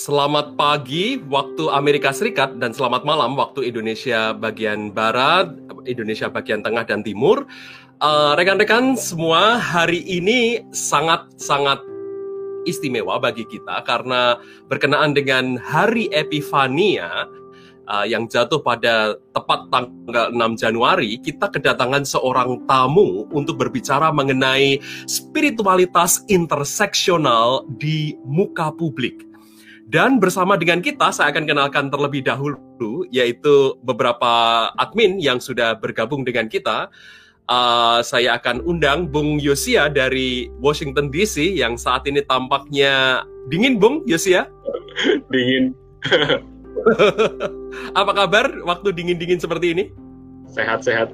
Selamat pagi waktu Amerika Serikat dan selamat malam waktu Indonesia bagian barat, Indonesia bagian tengah dan timur. Uh, rekan-rekan semua, hari ini sangat-sangat istimewa bagi kita karena berkenaan dengan Hari Epifania uh, yang jatuh pada tepat tanggal 6 Januari, kita kedatangan seorang tamu untuk berbicara mengenai spiritualitas interseksional di muka publik. Dan bersama dengan kita, saya akan kenalkan terlebih dahulu, yaitu beberapa admin yang sudah bergabung dengan kita. Uh, saya akan undang Bung Yosia dari Washington DC yang saat ini tampaknya dingin, Bung Yosia. dingin. Apa kabar waktu dingin-dingin seperti ini? Sehat-sehat.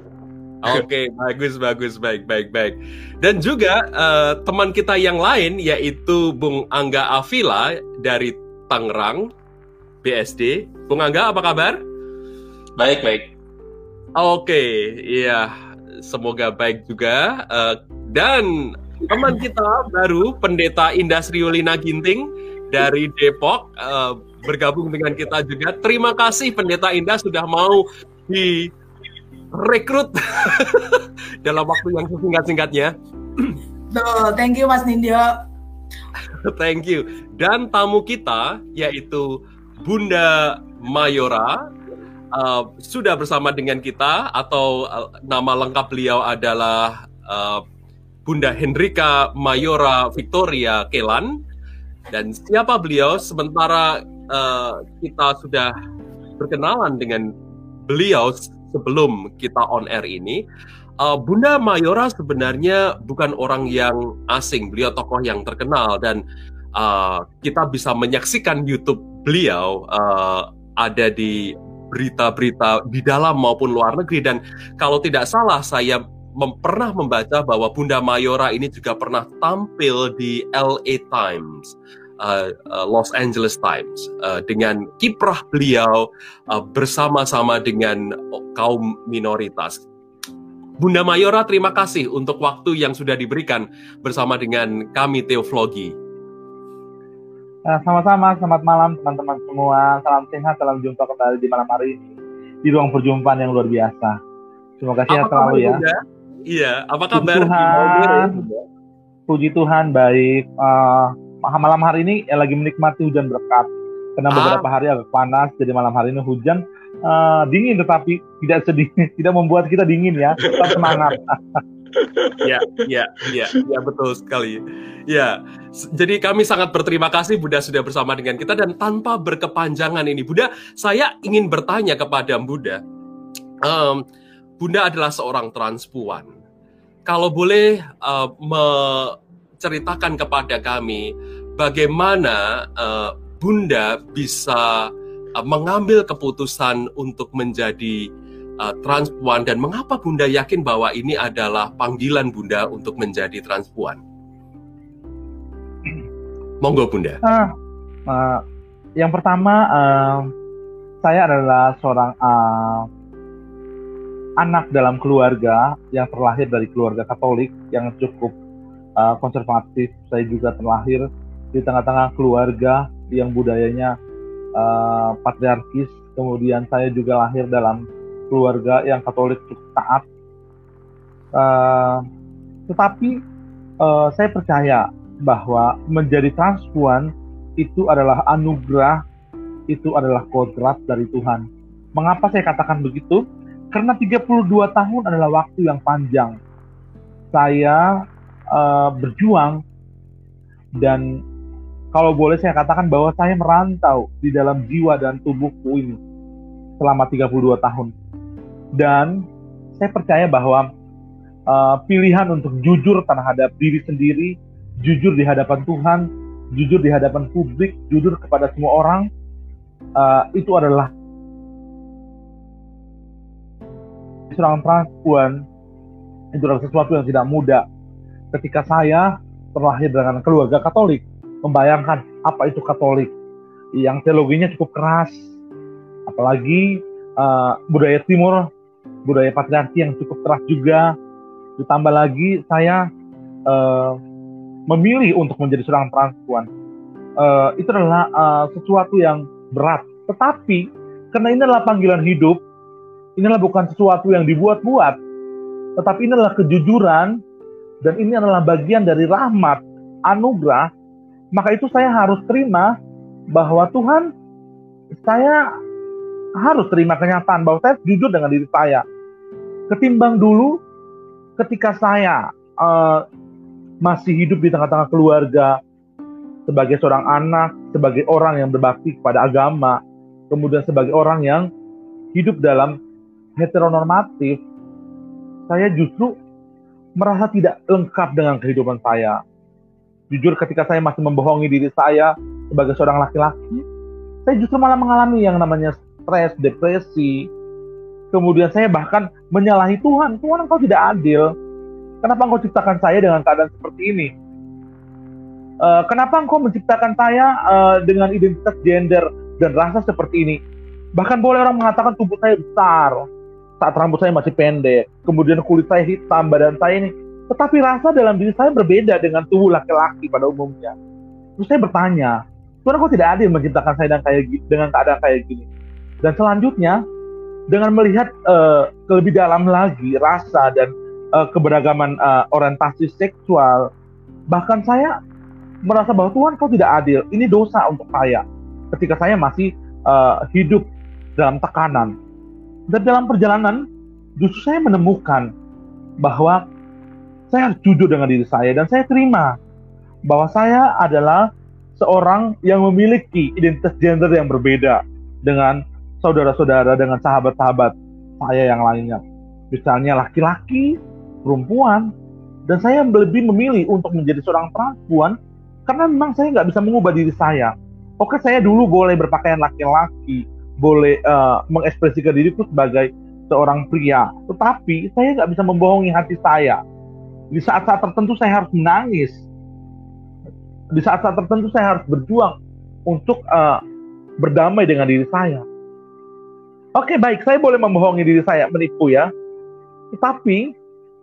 Oke, okay, bagus, bagus, baik, baik, baik. Dan juga uh, teman kita yang lain yaitu Bung Angga Avila dari Tangerang, BSD. Bung Angga, apa kabar? Baik, baik. Oke, iya. Semoga baik juga. Uh, dan teman kita baru, Pendeta Indah Riolina Ginting dari Depok, uh, bergabung dengan kita juga. Terima kasih Pendeta Indah sudah mau direkrut dalam waktu yang sesingkat-singkatnya. Tuh, thank you Mas Nindyo. Thank you. Dan tamu kita yaitu Bunda Mayora uh, sudah bersama dengan kita atau uh, nama lengkap beliau adalah uh, Bunda Hendrika Mayora Victoria Kelan. Dan siapa beliau? Sementara uh, kita sudah berkenalan dengan beliau sebelum kita on air ini, Uh, Bunda Mayora sebenarnya bukan orang yang asing, beliau tokoh yang terkenal dan uh, kita bisa menyaksikan YouTube beliau uh, ada di berita-berita di dalam maupun luar negeri dan kalau tidak salah saya mem pernah membaca bahwa Bunda Mayora ini juga pernah tampil di LA Times. Uh, Los Angeles Times uh, dengan kiprah beliau uh, bersama-sama dengan kaum minoritas Bunda Mayora, terima kasih untuk waktu yang sudah diberikan bersama dengan kami Teoflogi. Eh, sama-sama, selamat malam teman-teman semua. Salam sehat, salam jumpa kembali di malam hari ini di ruang perjumpaan yang luar biasa. Terima kasih apa selalu ya. Bunda? Iya, apa kabar? Puji Tuhan, puji Tuhan baik. Uh, malam hari ini ya lagi menikmati hujan berkat. Karena ah. beberapa hari agak panas, jadi malam hari ini hujan uh, dingin tetapi tidak sedih, tidak membuat kita dingin ya, tetap semangat. ya, ya, ya, ya betul sekali. Ya, jadi kami sangat berterima kasih Bunda sudah bersama dengan kita dan tanpa berkepanjangan ini, Bunda, saya ingin bertanya kepada Bunda. Um, Bunda adalah seorang transpuan. Kalau boleh uh, menceritakan kepada kami bagaimana uh, Bunda bisa mengambil keputusan untuk menjadi uh, transpuan dan mengapa Bunda yakin bahwa ini adalah panggilan Bunda untuk menjadi transpuan? Monggo Bunda. Uh, uh, yang pertama, uh, saya adalah seorang uh, anak dalam keluarga yang terlahir dari keluarga Katolik yang cukup uh, konservatif. Saya juga terlahir di tengah-tengah keluarga yang budayanya uh, patriarkis. Kemudian saya juga lahir dalam keluarga yang Katolik cukup taat. Uh, tetapi uh, saya percaya bahwa menjadi transpuan itu adalah anugerah, itu adalah kodrat dari Tuhan. Mengapa saya katakan begitu? Karena 32 tahun adalah waktu yang panjang. Saya uh, berjuang dan kalau boleh saya katakan bahwa saya merantau di dalam jiwa dan tubuhku ini selama 32 tahun. Dan saya percaya bahwa uh, pilihan untuk jujur terhadap diri sendiri, jujur di hadapan Tuhan, jujur di hadapan publik, jujur kepada semua orang, uh, itu adalah seorang transpuan itu adalah sesuatu yang tidak mudah. Ketika saya terlahir dengan keluarga Katolik, membayangkan apa itu Katolik yang teologinya cukup keras, apalagi uh, budaya Timur, budaya patriarki yang cukup keras juga. Ditambah lagi saya uh, memilih untuk menjadi seorang transpuan. uh, itu adalah uh, sesuatu yang berat. Tetapi karena ini adalah panggilan hidup, ini adalah bukan sesuatu yang dibuat-buat, tetapi ini adalah kejujuran dan ini adalah bagian dari rahmat, anugerah, maka itu saya harus terima bahwa Tuhan saya harus terima kenyataan bahwa saya jujur dengan diri saya. Ketimbang dulu ketika saya uh, masih hidup di tengah-tengah keluarga, sebagai seorang anak, sebagai orang yang berbakti kepada agama, kemudian sebagai orang yang hidup dalam heteronormatif, saya justru merasa tidak lengkap dengan kehidupan saya. Jujur ketika saya masih membohongi diri saya sebagai seorang laki-laki, saya justru malah mengalami yang namanya stres, depresi. Kemudian saya bahkan menyalahi Tuhan. Tuhan engkau tidak adil. Kenapa engkau ciptakan saya dengan keadaan seperti ini? Uh, kenapa engkau menciptakan saya uh, dengan identitas gender dan rasa seperti ini? Bahkan boleh orang mengatakan tubuh saya besar, saat rambut saya masih pendek, kemudian kulit saya hitam, badan saya ini. Tetapi rasa dalam diri saya berbeda dengan tubuh laki-laki pada umumnya. Terus saya bertanya, Tuhan kok tidak adil menciptakan saya dengan, kayak, dengan keadaan kayak gini? Dan selanjutnya, dengan melihat uh, lebih dalam lagi rasa dan uh, keberagaman uh, orientasi seksual, bahkan saya merasa bahwa Tuhan kau tidak adil, ini dosa untuk saya. Ketika saya masih uh, hidup dalam tekanan, dan dalam perjalanan justru saya menemukan bahwa saya harus jujur dengan diri saya dan saya terima bahwa saya adalah seorang yang memiliki identitas gender yang berbeda dengan saudara-saudara dengan sahabat-sahabat saya yang lainnya. Misalnya laki-laki, perempuan, dan saya lebih memilih untuk menjadi seorang perempuan karena memang saya nggak bisa mengubah diri saya. Oke, saya dulu boleh berpakaian laki-laki, boleh uh, mengekspresikan diriku sebagai seorang pria, tetapi saya nggak bisa membohongi hati saya. Di saat-saat tertentu saya harus menangis. Di saat-saat tertentu saya harus berjuang untuk uh, berdamai dengan diri saya. Oke, baik, saya boleh membohongi diri saya, menipu ya. Tetapi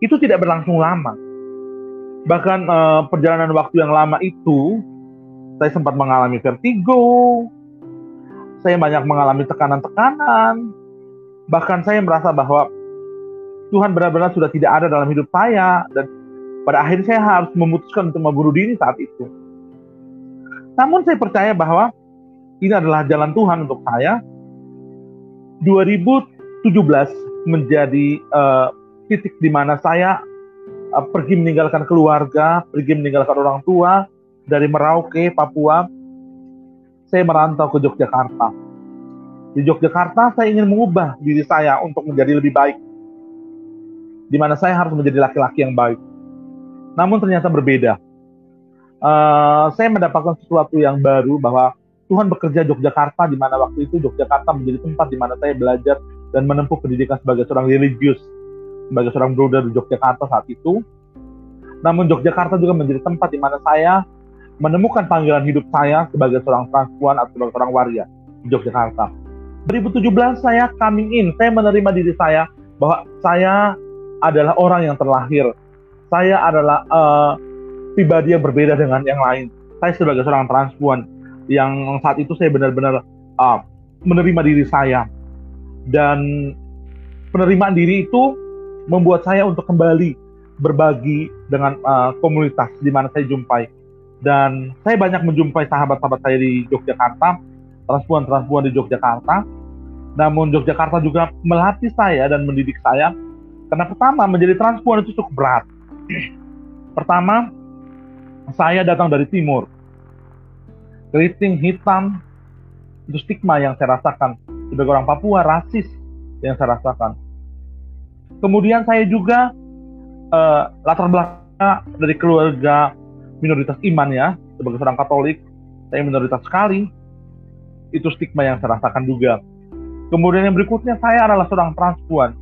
itu tidak berlangsung lama. Bahkan uh, perjalanan waktu yang lama itu, saya sempat mengalami vertigo, saya banyak mengalami tekanan-tekanan. Bahkan saya merasa bahwa Tuhan benar-benar sudah tidak ada dalam hidup saya dan pada akhirnya saya harus memutuskan untuk membunuh diri saat itu. Namun saya percaya bahwa ini adalah jalan Tuhan untuk saya. 2017 menjadi uh, titik di mana saya uh, pergi meninggalkan keluarga, pergi meninggalkan orang tua dari Merauke, Papua saya merantau ke Yogyakarta. Di Yogyakarta saya ingin mengubah diri saya untuk menjadi lebih baik. Di mana saya harus menjadi laki-laki yang baik. Namun ternyata berbeda. Uh, saya mendapatkan sesuatu yang baru bahwa Tuhan bekerja Yogyakarta di mana waktu itu Yogyakarta menjadi tempat di mana saya belajar dan menempuh pendidikan sebagai seorang religius, sebagai seorang brother di Yogyakarta saat itu. Namun Yogyakarta juga menjadi tempat di mana saya menemukan panggilan hidup saya sebagai seorang transpuan atau sebagai seorang waria di Yogyakarta. 2017 saya coming in, saya menerima diri saya bahwa saya adalah orang yang terlahir. Saya adalah uh, pribadi yang berbeda dengan yang lain. Saya sebagai seorang transpuan yang saat itu saya benar-benar uh, menerima diri saya dan penerimaan diri itu membuat saya untuk kembali berbagi dengan uh, komunitas di mana saya jumpai dan saya banyak menjumpai sahabat-sahabat saya di Yogyakarta, transpuan-transpuan di Yogyakarta. Namun Yogyakarta juga melatih saya dan mendidik saya. Karena pertama, menjadi transpuan itu cukup berat. Pertama, saya datang dari timur. Keriting hitam, itu stigma yang saya rasakan. Sebagai orang Papua, rasis yang saya rasakan. Kemudian saya juga uh, latar belakang dari keluarga minoritas iman ya, sebagai seorang Katolik, saya minoritas sekali. Itu stigma yang saya rasakan juga. Kemudian yang berikutnya, saya adalah seorang transpuan.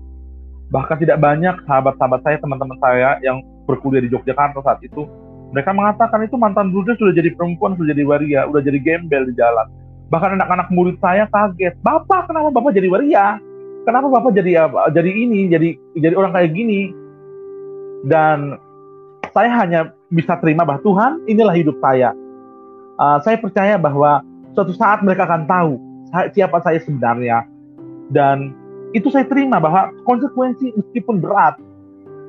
Bahkan tidak banyak sahabat-sahabat saya, teman-teman saya yang berkuliah di Yogyakarta saat itu, mereka mengatakan itu mantan bruder sudah jadi perempuan, sudah jadi waria, sudah jadi gembel di jalan. Bahkan anak-anak murid saya kaget, Bapak kenapa Bapak jadi waria? Kenapa Bapak jadi jadi ini, jadi jadi orang kayak gini? Dan saya hanya bisa terima bahwa Tuhan inilah hidup saya. uh, saya percaya bahwa suatu saat mereka akan tahu siapa saya sebenarnya dan itu saya terima bahwa konsekuensi meskipun berat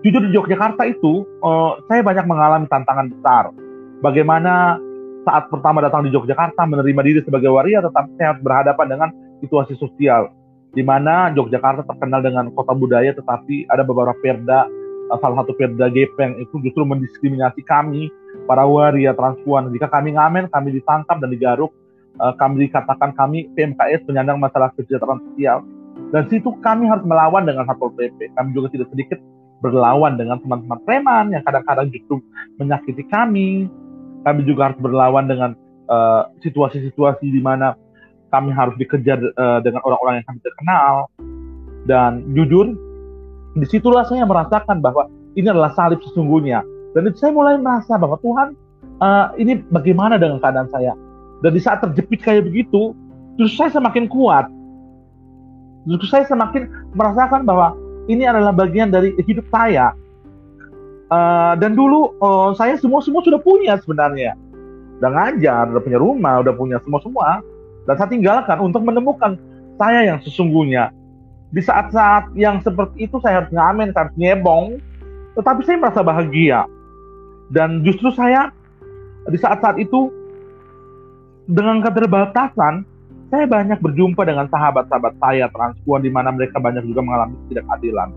jujur di Yogyakarta itu uh, saya banyak mengalami tantangan besar. Bagaimana saat pertama datang di Yogyakarta menerima diri sebagai waria tetapi saya harus berhadapan dengan situasi sosial. Di mana Yogyakarta terkenal dengan kota budaya tetapi ada beberapa perda eh, salah satu perda Gepeng itu justru mendiskriminasi kami para waria transpuan. Jika kami ngamen kami ditangkap dan digaruk. Eh, kami dikatakan kami PMKS penyandang masalah kesejahteraan sosial. Dan situ kami harus melawan dengan Satpol PP kami juga tidak sedikit berlawan dengan teman-teman preman yang kadang-kadang justru menyakiti kami. Kami juga harus berlawan dengan eh, situasi-situasi uh, di mana kami harus dikejar uh, dengan orang-orang yang kami terkenal. Dan jujur di situlah saya merasakan bahwa ini adalah salib sesungguhnya. Dan itu saya mulai merasa bahwa Tuhan uh, ini bagaimana dengan keadaan saya? Dan di saat terjepit kayak begitu justru saya semakin kuat. Justru saya semakin merasakan bahwa ini adalah bagian dari hidup saya Uh, dan dulu uh, saya semua semua sudah punya sebenarnya, udah ngajar, udah punya rumah, udah punya semua semua. Dan saya tinggalkan untuk menemukan saya yang sesungguhnya. Di saat-saat yang seperti itu saya harus ngamen, harus nyebong, tetapi saya merasa bahagia. Dan justru saya di saat-saat itu dengan keterbatasan saya banyak berjumpa dengan sahabat-sahabat saya transpuan di mana mereka banyak juga mengalami ketidakadilan.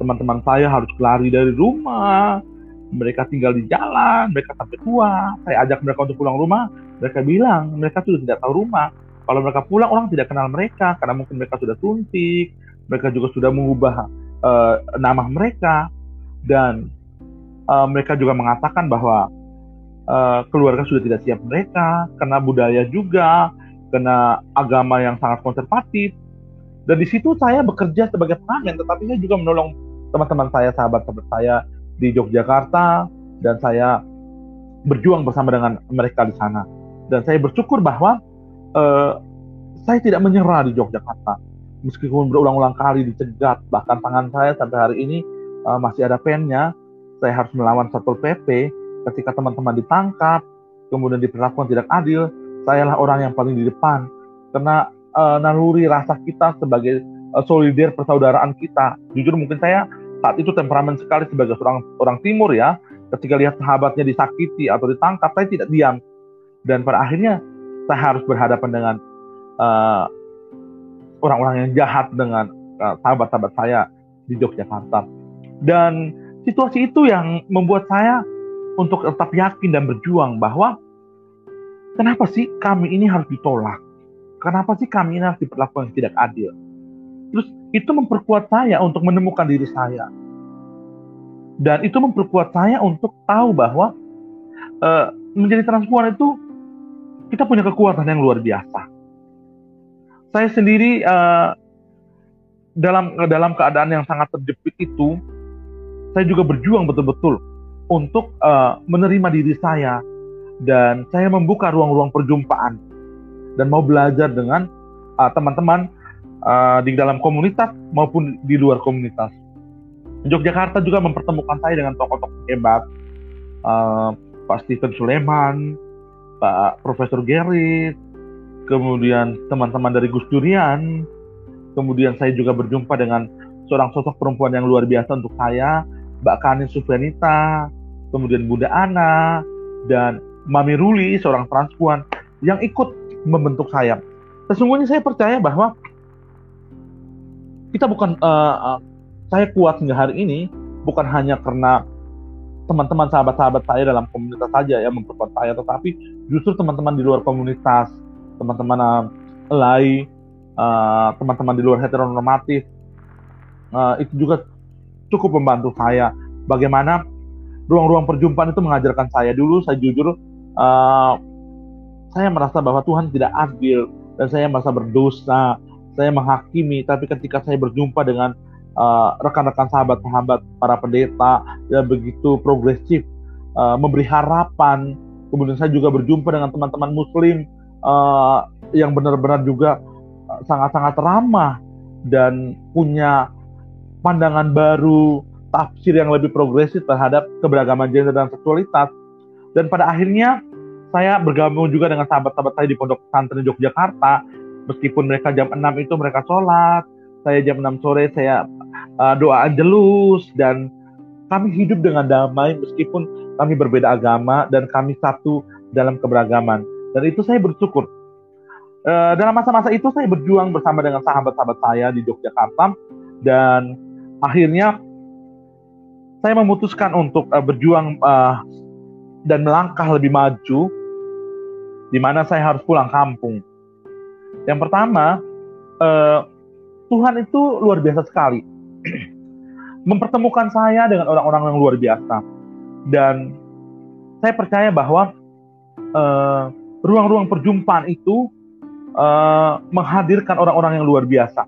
Teman-teman saya harus lari dari rumah. Mereka tinggal di jalan mereka sampai tua. Saya ajak mereka untuk pulang rumah. Mereka bilang mereka sudah tidak tahu rumah. Kalau mereka pulang orang tidak kenal mereka karena mungkin mereka sudah suntik. Mereka juga sudah mengubah uh, nama mereka. Dan uh, mereka juga mengatakan bahwa uh, keluarga sudah tidak siap mereka karena budaya juga karena agama yang sangat konservatif dan di situ saya bekerja sebagai pengamen tetapi saya juga menolong teman-teman saya, sahabat-sahabat saya di Yogyakarta dan saya berjuang bersama dengan mereka di sana. Dan saya bersyukur bahwa uh, saya tidak menyerah di Yogyakarta. Meskipun berulang-ulang kali dicegat, bahkan tangan saya sampai hari ini uh, masih ada pennya, saya harus melawan Satpol PP ketika teman-teman ditangkap, kemudian diperlakukan tidak adil, sayalah orang yang paling di depan. Karena uh, naluri rasa kita sebagai uh, solider persaudaraan kita. Jujur mungkin saya saat itu temperamen sekali sebagai seorang orang timur ya. Ketika lihat sahabatnya disakiti atau ditangkap, saya tidak diam. Dan pada akhirnya saya harus berhadapan dengan uh, orang-orang yang jahat dengan uh, sahabat-sahabat saya di Yogyakarta. Dan situasi itu yang membuat saya untuk tetap yakin dan berjuang bahwa kenapa sih kami ini harus ditolak? Kenapa sih kami ini harus diperlakukan tidak adil? Terus itu memperkuat saya untuk menemukan diri saya. Dan itu memperkuat saya untuk tahu bahwa uh, menjadi transpuan itu kita punya kekuatan yang luar biasa. Saya sendiri uh, dalam dalam keadaan yang sangat terjepit itu, saya juga berjuang betul-betul untuk uh, menerima diri saya dan saya membuka ruang-ruang perjumpaan dan mau belajar dengan teman-teman uh, uh, di dalam komunitas maupun di luar komunitas. Yogyakarta juga mempertemukan saya dengan tokoh-tokoh hebat, uh, Pak Stephen Suleman, Pak Profesor Geris, kemudian teman-teman dari Gus Durian, kemudian saya juga berjumpa dengan seorang sosok perempuan yang luar biasa untuk saya, Mbak Kanin Sufianita, kemudian Bunda Ana, dan Mami Ruli, seorang transpuan yang ikut membentuk saya. Sesungguhnya saya percaya bahwa kita bukan uh, saya kuat hingga hari ini bukan hanya karena teman-teman sahabat-sahabat saya dalam komunitas saja yang memperkuat saya, tetapi justru teman-teman di luar komunitas, teman-teman uh, lain, uh, teman-teman di luar heteronormatif, uh, itu juga cukup membantu saya. Bagaimana ruang-ruang perjumpaan itu mengajarkan saya dulu, saya jujur, uh, saya merasa bahwa Tuhan tidak adil dan saya merasa berdosa, saya menghakimi, tapi ketika saya berjumpa dengan uh, rekan-rekan sahabat-sahabat para pendeta yang begitu progresif, uh, memberi harapan, kemudian saya juga berjumpa dengan teman-teman Muslim uh, yang benar-benar juga sangat-sangat ramah dan punya pandangan baru, tafsir yang lebih progresif terhadap keberagaman gender dan seksualitas. Dan pada akhirnya saya bergabung juga dengan sahabat-sahabat saya di Pondok Pesantren Yogyakarta. Meskipun mereka jam 6 itu mereka sholat, saya jam 6 sore saya uh, doa angelus dan kami hidup dengan damai meskipun kami berbeda agama dan kami satu dalam keberagaman. Dan itu saya bersyukur. Uh, dalam masa-masa itu saya berjuang bersama dengan sahabat-sahabat saya di Yogyakarta dan akhirnya saya memutuskan untuk uh, berjuang uh, dan melangkah lebih maju di mana saya harus pulang kampung. Yang pertama, uh, Tuhan itu luar biasa sekali. Mempertemukan saya dengan orang-orang yang luar biasa. Dan saya percaya bahwa ruang ruang-ruang perjumpaan itu uh, menghadirkan orang-orang yang luar biasa.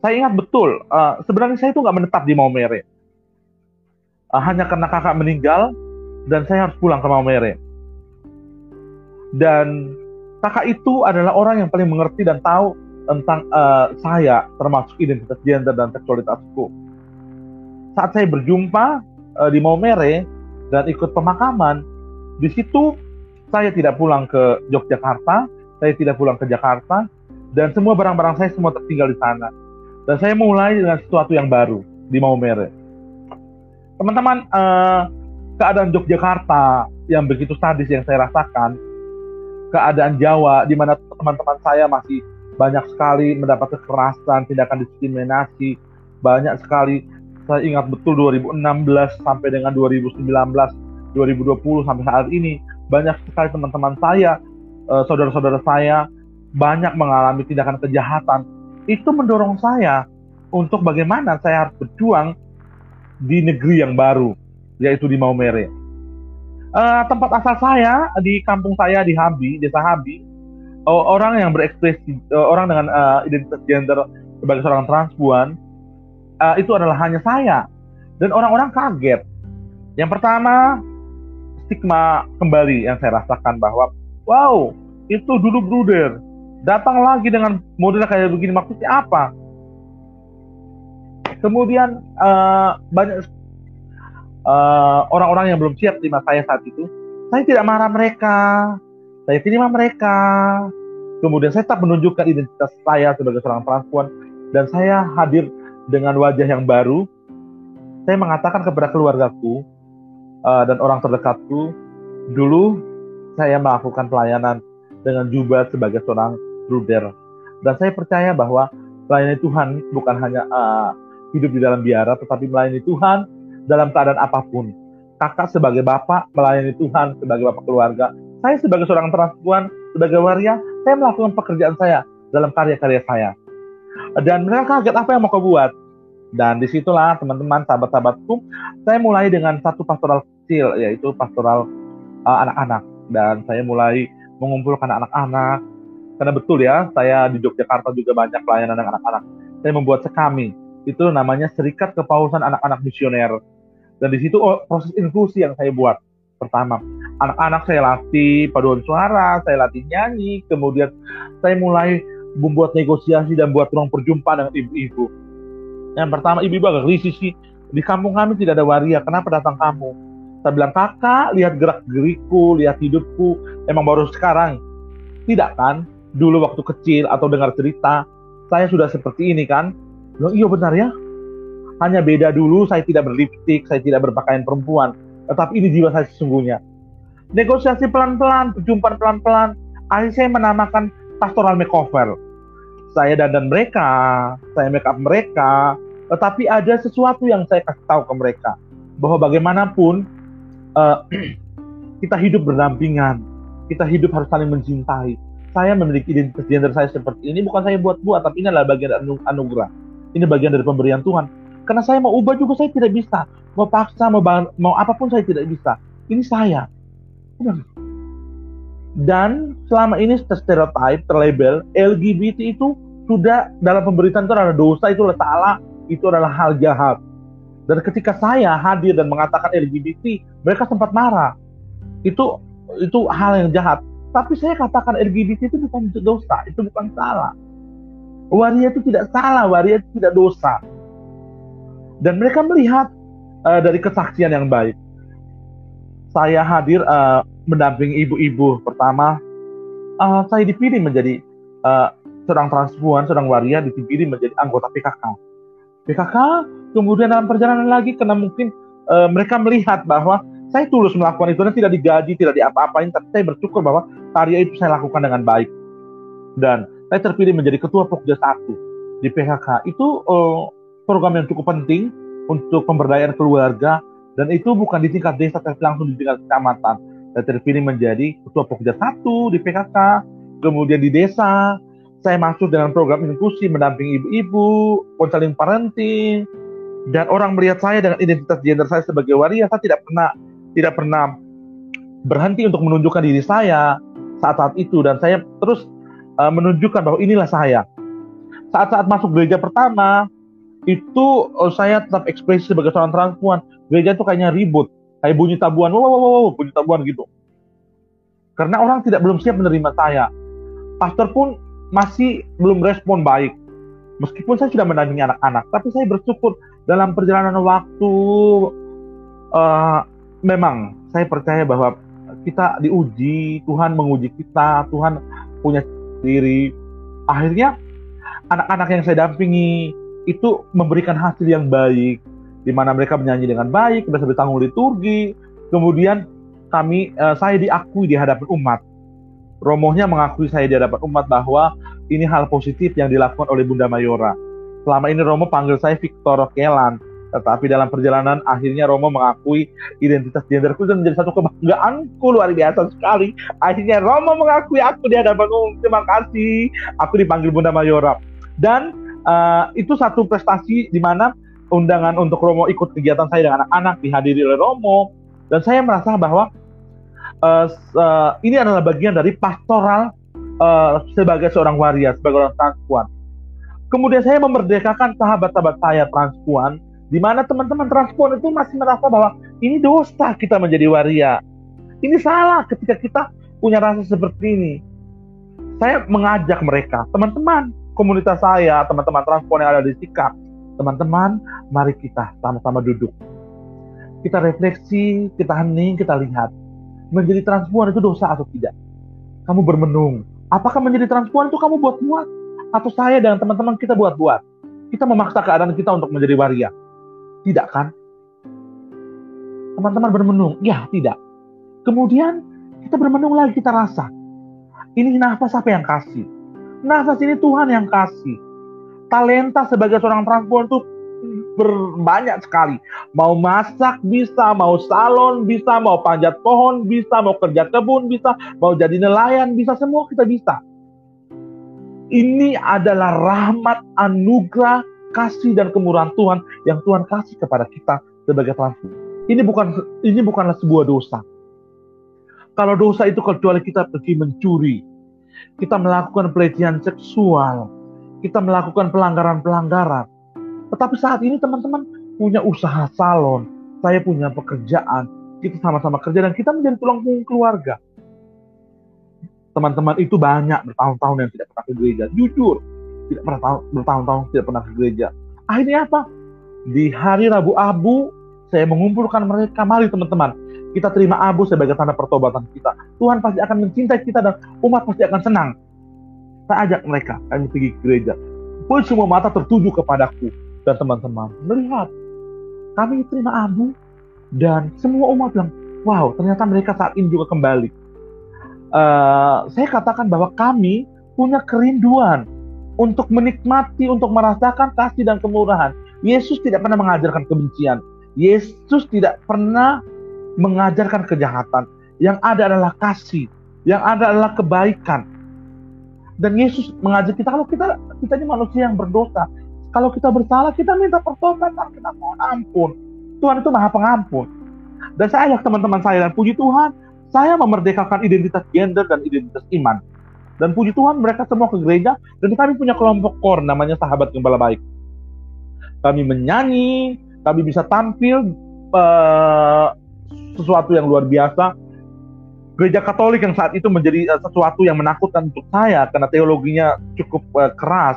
Saya ingat betul, uh, sebenarnya saya itu nggak menetap di Maumere. Uh, hanya karena kakak meninggal dan saya harus pulang ke Maumere. Dan kakak itu adalah orang yang paling mengerti dan tahu tentang uh, saya, termasuk identitas gender dan seksualitasku. Saat saya berjumpa uh, di Maumere dan ikut pemakaman, di situ saya tidak pulang ke Yogyakarta, saya tidak pulang ke Jakarta, dan semua barang-barang saya semua tertinggal di sana. Dan saya mulai dengan sesuatu yang baru di Maumere. Teman-teman, uh, keadaan Yogyakarta yang begitu sadis yang saya rasakan, keadaan Jawa di mana teman-teman saya masih banyak sekali mendapat kekerasan, tindakan diskriminasi, banyak sekali. Saya ingat betul 2016 sampai dengan 2019, 2020 sampai saat ini banyak sekali teman-teman saya, uh, saudara-saudara saya banyak mengalami tindakan kejahatan itu mendorong saya untuk bagaimana saya harus berjuang di negeri yang baru, yaitu di Maumere. Uh, tempat asal saya di kampung saya di Habi, desa Habi, uh, orang yang berekspresi, uh, orang dengan uh, identitas gender sebagai seorang transpuan, uh, itu adalah hanya saya. Dan orang-orang kaget. Yang pertama, stigma kembali yang saya rasakan bahwa, wow, itu dulu bruder, datang lagi dengan model kayak begini maksudnya apa? Kemudian uh, banyak uh, orang-orang yang belum siap terima saya saat itu, saya tidak marah mereka, saya terima mereka. Kemudian saya tetap menunjukkan identitas saya sebagai seorang perempuan dan saya hadir dengan wajah yang baru. Saya mengatakan kepada keluargaku uh, dan orang terdekatku, dulu saya melakukan pelayanan dengan jubah sebagai seorang bruder. Dan saya percaya bahwa melayani Tuhan bukan hanya uh, hidup di dalam biara, tetapi melayani Tuhan dalam keadaan apa pun. Kakak sebagai bapak melayani Tuhan sebagai bapak keluarga. Saya sebagai seorang transpuan, sebagai waria, saya melakukan pekerjaan saya dalam karya-karya saya. Dan mereka kaget apa yang mau kau buat. Dan di situlah teman-teman, sahabat-sahabatku, saya mulai dengan satu pastoral kecil, yaitu pastoral uh, anak-anak. Dan saya mulai mengumpulkan anak-anak, karena betul ya, saya di Yogyakarta juga banyak pelayanan anak-anak. Saya membuat sekami, itu namanya Serikat Kepausan Anak-anak Misioner. Dan di situ oh, proses inklusi yang saya buat. Pertama, anak-anak saya latih paduan suara, saya latih nyanyi, kemudian saya mulai membuat negosiasi dan buat ruang perjumpaan dengan ibu-ibu. Yang pertama, ibu-ibu agak risih sih. Di kampung kami tidak ada waria, kenapa datang kamu? Saya bilang, kakak, lihat gerak-geriku, lihat hidupku, emang baru sekarang. Tidak kan? dulu waktu kecil atau dengar cerita, saya sudah seperti ini kan? Loh, iya benar ya. Hanya beda dulu saya tidak berlipstik, saya tidak berpakaian perempuan. Tetapi ini jiwa saya sesungguhnya. Negosiasi pelan-pelan, perjumpaan pelan-pelan. Akhirnya saya menamakan pastoral makeover. Saya dandan mereka, saya make up mereka, tetapi ada sesuatu yang saya kasih tahu ke mereka bahwa bagaimanapun uh, kita hidup berdampingan, kita hidup harus saling mencintai saya memiliki identitas gender saya seperti ini bukan saya buat-buat, tapi ini adalah bagian anu anugerah. Ini bagian dari pemberian Tuhan. Karena saya mau ubah juga saya tidak bisa. Mau paksa, mau, mau apa pun saya tidak bisa. Ini saya. Dan selama ini stereotype, terlabel, LGBT itu sudah dalam pemberitaan itu adalah dosa, itu adalah salah, itu adalah hal jahat. Dan ketika saya hadir dan mengatakan LGBT, mereka sempat marah. Itu itu hal yang jahat. Tapi saya katakan LGBT itu bukan dosa, itu bukan salah. Waria itu tidak salah, waria itu tidak dosa. Dan mereka melihat uh, dari kesaksian yang baik. saya hadir uh, mendampingi ibu-ibu. Pertama, uh, saya dipilih menjadi uh, seorang transpuan, seorang waria dipilih menjadi anggota PKK. PKK kemudian dalam perjalanan lagi karena mungkin uh, mereka melihat bahwa saya tulus melakukan itu dan tidak digaji, tidak diapa-apain, tapi saya bersyukur bahwa karya itu saya lakukan dengan baik. Dan saya terpilih menjadi ketua Pokja 1 di PKK. Itu uh, program yang cukup penting untuk pemberdayaan keluarga dan itu bukan di tingkat desa tapi langsung di tingkat kecamatan. Saya terpilih menjadi ketua Pokja 1 di PKK, kemudian di desa saya masuk dengan program inklusi mendampingi ibu-ibu, konseling parenting, dan orang melihat saya dengan identitas gender saya sebagai waria, saya tidak pernah tidak pernah berhenti untuk menunjukkan diri saya saat-saat itu dan saya terus uh, menunjukkan bahwa inilah saya. Saat-saat masuk gereja pertama itu uh, saya tetap ekspresi sebagai seorang transpuan. Gereja itu kayaknya ribut, kayak bunyi tabuan, wow, wow, wow, bunyi tabuan gitu. Karena orang tidak belum siap menerima saya. Pastor pun masih belum respon baik. Meskipun saya sudah mendampingi anak-anak, tapi saya bersyukur dalam perjalanan waktu uh, memang saya percaya bahwa kita diuji, Tuhan menguji kita, Tuhan punya diri. Akhirnya anak-anak yang saya dampingi itu memberikan hasil yang baik, di mana mereka menyanyi dengan baik, bisa bertanggung liturgi, kemudian kami, uh, saya diakui di hadapan umat. Romohnya mengakui saya di hadapan umat bahwa ini hal positif yang dilakukan oleh Bunda Mayora. Selama ini Romo panggil saya Victor Kelan, tetapi dalam perjalanan akhirnya Romo mengakui identitas genderku dan menjadi satu kebanggaanku luar biasa sekali. Akhirnya Romo mengakui aku di hadapan umum. Terima kasih. Aku dipanggil Bunda Mayora. Dan uh, itu satu prestasi di mana undangan untuk Romo ikut kegiatan saya dengan anak-anak dihadiri oleh Romo. Dan saya merasa bahwa uh, uh, ini adalah bagian dari pastoral uh, sebagai seorang waria, sebagai orang transpuan. Kemudian saya memerdekakan sahabat-sahabat saya transpuan di mana teman-teman transpon itu masih merasa bahwa ini dosa kita menjadi waria. Ini salah ketika kita punya rasa seperti ini. Saya mengajak mereka, teman-teman komunitas saya, teman-teman transpon yang ada di Sikap, teman-teman, mari kita sama-sama duduk. Kita refleksi, kita hening, kita lihat. Menjadi transpuan itu dosa atau tidak? Kamu bermenung. Apakah menjadi transpuan itu kamu buat-buat? Atau saya dan teman-teman kita buat-buat? Kita memaksa keadaan kita untuk menjadi waria. Tidak kan? Teman-teman bermenung, ya tidak. Kemudian kita bermenung lagi, kita rasa. Ini nafas apa yang kasih? Nafas ini Tuhan yang kasih. Talenta sebagai seorang transpuan itu berbanyak sekali. Mau masak bisa, mau salon bisa, mau panjat pohon bisa, mau kerja kebun bisa, mau jadi nelayan bisa, semua kita bisa. Ini adalah rahmat anugerah kasih dan kemurahan Tuhan yang Tuhan kasih kepada kita sebagai transfer. Ini bukan ini bukanlah sebuah dosa. Kalau dosa itu kecuali kita pergi mencuri, kita melakukan pelecehan seksual, kita melakukan pelanggaran-pelanggaran. Tetapi saat ini teman-teman punya usaha salon, saya punya pekerjaan, kita sama-sama kerja dan kita menjadi tulang punggung keluarga. Teman-teman itu banyak bertahun-tahun yang tidak pernah ke gereja. Jujur, tidak pernah tahu, bertahun-tahun tidak pernah ke gereja. Akhirnya apa? Di hari Rabu Abu, saya mengumpulkan mereka. Mari teman-teman, kita terima abu sebagai tanda pertobatan kita. Tuhan pasti akan mencintai kita dan umat pasti akan senang. Saya ajak mereka, kami pergi ke gereja. Pun semua mata tertuju kepadaku dan teman-teman. Melihat, kami terima abu dan semua umat bilang, wow ternyata mereka saat ini juga kembali. Uh, saya katakan bahwa kami punya kerinduan untuk menikmati, untuk merasakan kasih dan kemurahan. Yesus tidak pernah mengajarkan kebencian. Yesus tidak pernah mengajarkan kejahatan. Yang ada adalah kasih, yang ada adalah kebaikan. Dan Yesus mengajar kita kalau kita kita ini manusia yang berdosa. Kalau kita bersalah, kita minta pertobatan, kita mohon ampun. Tuhan itu maha pengampun. Dan saya ajak teman-teman saya dan puji Tuhan, saya memerdekakan identitas gender dan identitas iman. Dan puji Tuhan mereka semua ke gereja dan kami punya kelompok kor namanya Sahabat Gembala Baik. Kami menyanyi, kami bisa tampil uh, sesuatu yang luar biasa. Gereja Katolik yang saat itu menjadi uh, sesuatu yang menakutkan untuk saya karena teologinya cukup uh, keras.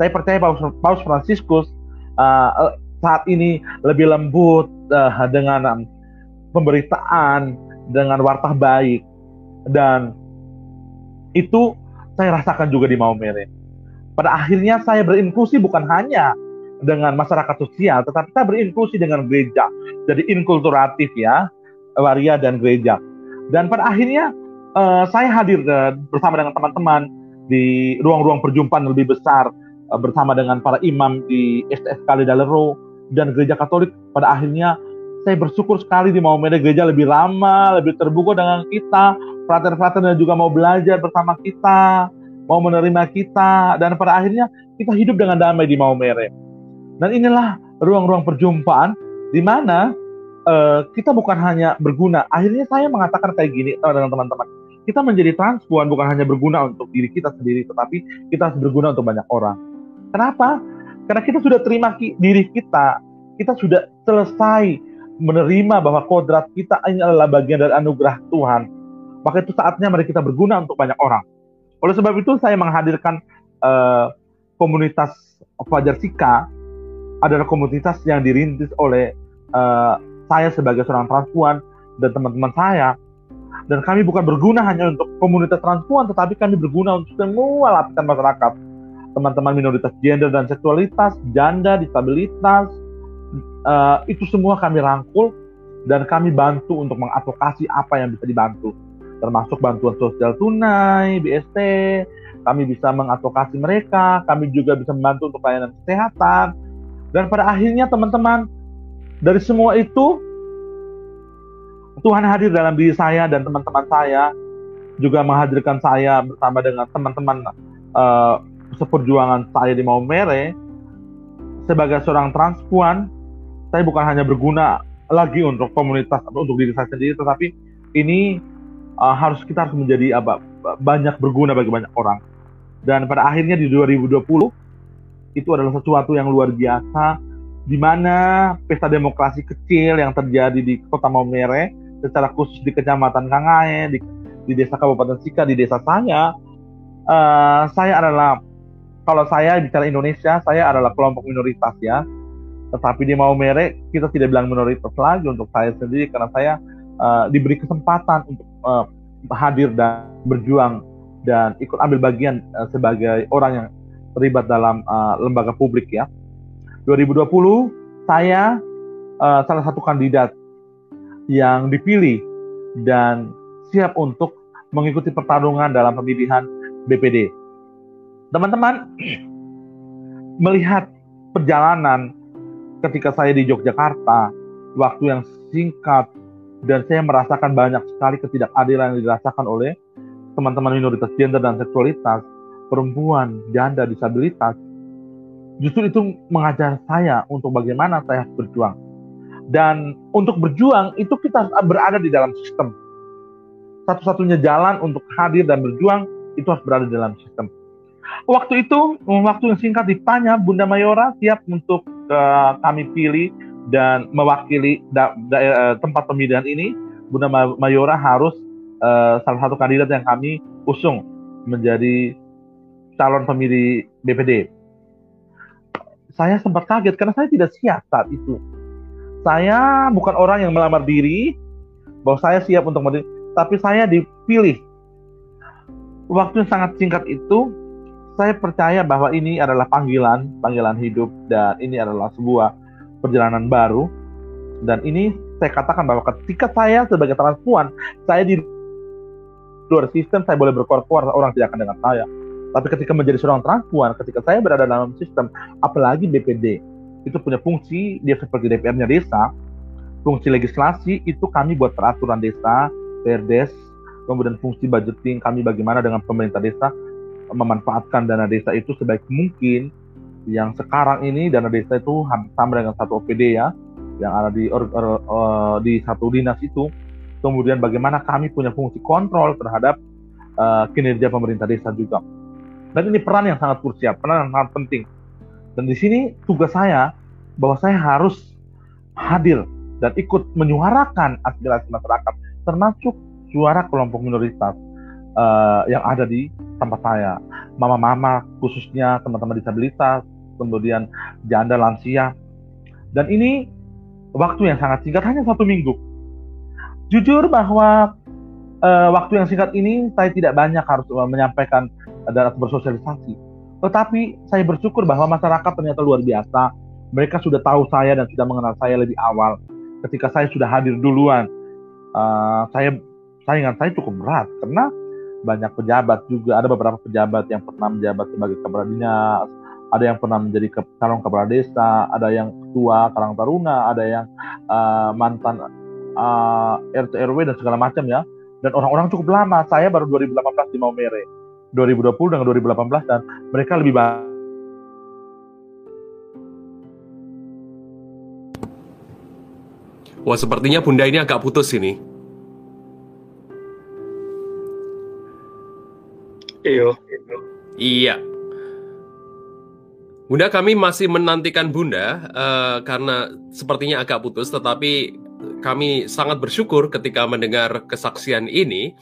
Saya percaya Paus, Paus Fransiskus uh, saat ini lebih lembut uh, dengan um, pemberitaan dengan wartah baik dan itu saya rasakan juga di Maumere. Pada akhirnya saya berinklusi bukan hanya dengan masyarakat sosial, tetapi saya berinklusi dengan gereja. Jadi inkulturatif ya, waria dan gereja. Dan pada akhirnya uh, saya hadir uh, bersama dengan teman-teman di ruang-ruang perjumpaan lebih besar uh, bersama dengan para imam di STS Kali Dalero dan gereja Katolik. Pada akhirnya saya bersyukur sekali di Maumere gereja lebih lama, lebih terbuka dengan kita. Frater-frater juga mau belajar bersama kita, mau menerima kita, dan pada akhirnya kita hidup dengan damai di Maumere. Dan inilah ruang-ruang perjumpaan di mana uh, kita bukan hanya berguna. Akhirnya saya mengatakan kayak gini dengan teman-teman. Kita menjadi transpuan bukan hanya berguna untuk diri kita sendiri, tetapi kita harus berguna untuk banyak orang. Kenapa? Karena kita sudah terima diri kita, kita sudah selesai menerima bahwa kodrat kita adalah bagian dari anugerah Tuhan, maka itu saatnya mari kita berguna untuk banyak orang. Oleh sebab itu saya menghadirkan uh, komunitas Fajar Sika adalah komunitas yang dirintis oleh uh, saya sebagai seorang transpuan dan teman-teman saya. Dan kami bukan berguna hanya untuk komunitas transpuan, tetapi kami berguna untuk semua lapisan masyarakat. Teman-teman minoritas gender dan seksualitas, janda, disabilitas, uh, itu semua kami rangkul dan kami bantu untuk mengadvokasi apa yang bisa dibantu termasuk bantuan sosial tunai, BST, kami bisa mengadvokasi mereka, kami juga bisa membantu untuk pelayanan kesehatan. Dan pada akhirnya teman-teman, dari semua itu Tuhan hadir dalam diri saya dan teman-teman saya juga menghadirkan saya bersama dengan teman-teman uh, seperjuangan saya di Maumere sebagai seorang transpuan saya bukan hanya berguna lagi untuk komunitas atau untuk diri saya sendiri, tetapi ini uh, harus kita harus menjadi apa banyak berguna bagi banyak orang. Dan pada akhirnya di 2020 itu adalah sesuatu yang luar biasa di mana pesta demokrasi kecil yang terjadi di Kota Maumere secara khusus di Kecamatan Kangae di, di desa Kabupaten Sika di desa saya uh, saya adalah kalau saya bicara Indonesia saya adalah kelompok minoritas ya tetapi di Maumere kita tidak bilang minoritas lagi untuk saya sendiri karena saya uh, diberi kesempatan untuk uh, hadir dan berjuang dan ikut ambil bagian uh, sebagai orang yang terlibat dalam uh, lembaga publik ya. 2020 saya uh, salah satu kandidat yang dipilih dan siap untuk mengikuti pertarungan dalam pemilihan BPD. Teman-teman melihat perjalanan ketika saya di Yogyakarta, waktu yang singkat dan saya merasakan banyak sekali ketidakadilan yang dirasakan oleh teman-teman minoritas gender dan seksualitas, perempuan, janda, disabilitas. Justru itu mengajar saya untuk bagaimana saya harus berjuang. Dan untuk berjuang itu kita berada di dalam sistem. Satu-satunya jalan untuk hadir dan berjuang itu harus berada di dalam sistem. Waktu itu, waktu yang singkat ditanya, Bunda Mayora siap untuk uh, kami pilih dan mewakili da, da, uh, tempat pemilihan ini, Bunda Mayora harus uh, salah satu kandidat yang kami usung menjadi calon pemilih BPD. Saya sempat kaget karena saya tidak siap saat itu. Saya bukan orang yang melamar diri bahwa saya siap untuk menjadi, tapi saya dipilih. Waktu yang sangat singkat itu, saya percaya bahwa ini adalah panggilan, panggilan hidup dan ini adalah sebuah perjalanan baru. Dan ini saya katakan bahwa ketika saya sebagai transpuan, saya di luar sistem, saya boleh berkor-kor, orang tidak akan dengar saya. Tapi ketika menjadi seorang transpuan, ketika saya berada dalam sistem, apalagi BPD, itu punya fungsi, dia seperti DPR-nya desa, fungsi legislasi itu kami buat peraturan desa, PRDES, kemudian fungsi budgeting kami bagaimana dengan pemerintah desa, memanfaatkan dana desa itu sebaik mungkin. Yang sekarang ini dana desa itu sama dengan satu OPD ya yang ada di or, or, uh, di satu dinas itu. Kemudian bagaimana kami punya fungsi kontrol terhadap uh, kinerja pemerintah desa juga dan ini peran yang sangat krusial peran yang sangat penting dan di sini tugas saya bahwa saya harus hadir dan ikut menyuarakan aspirasi masyarakat termasuk suara kelompok minoritas uh, yang ada di tempat saya. Mama-mama khususnya teman-teman disabilitas, kemudian janda lansia. Dan ini waktu yang sangat singkat, hanya satu minggu. jujur bahwa uh, waktu yang singkat ini saya tidak banyak harus menyampaikan dan bersosialisasi. Tetapi saya bersyukur bahwa masyarakat ternyata luar biasa. Mereka sudah tahu saya dan sudah mengenal saya lebih awal. Ketika saya sudah hadir duluan, uh, saya saingan saya cukup berat karena banyak pejabat juga. Ada beberapa pejabat yang pernah menjabat sebagai kepala dinas, ada yang pernah menjadi ke, calon kepala desa, ada yang ketua Karang Taruna, ada yang uh, mantan uh, RT RW dan segala macam ya. Dan orang-orang cukup lama. Saya baru 2018 di Maumere 2020 dengan 2018 dan mereka lebih baik. Wah, sepertinya Bunda ini agak putus ini. Iyo. Iya. Bunda, kami masih menantikan Bunda uh, karena sepertinya agak putus, tetapi kami sangat bersyukur ketika mendengar kesaksian ini.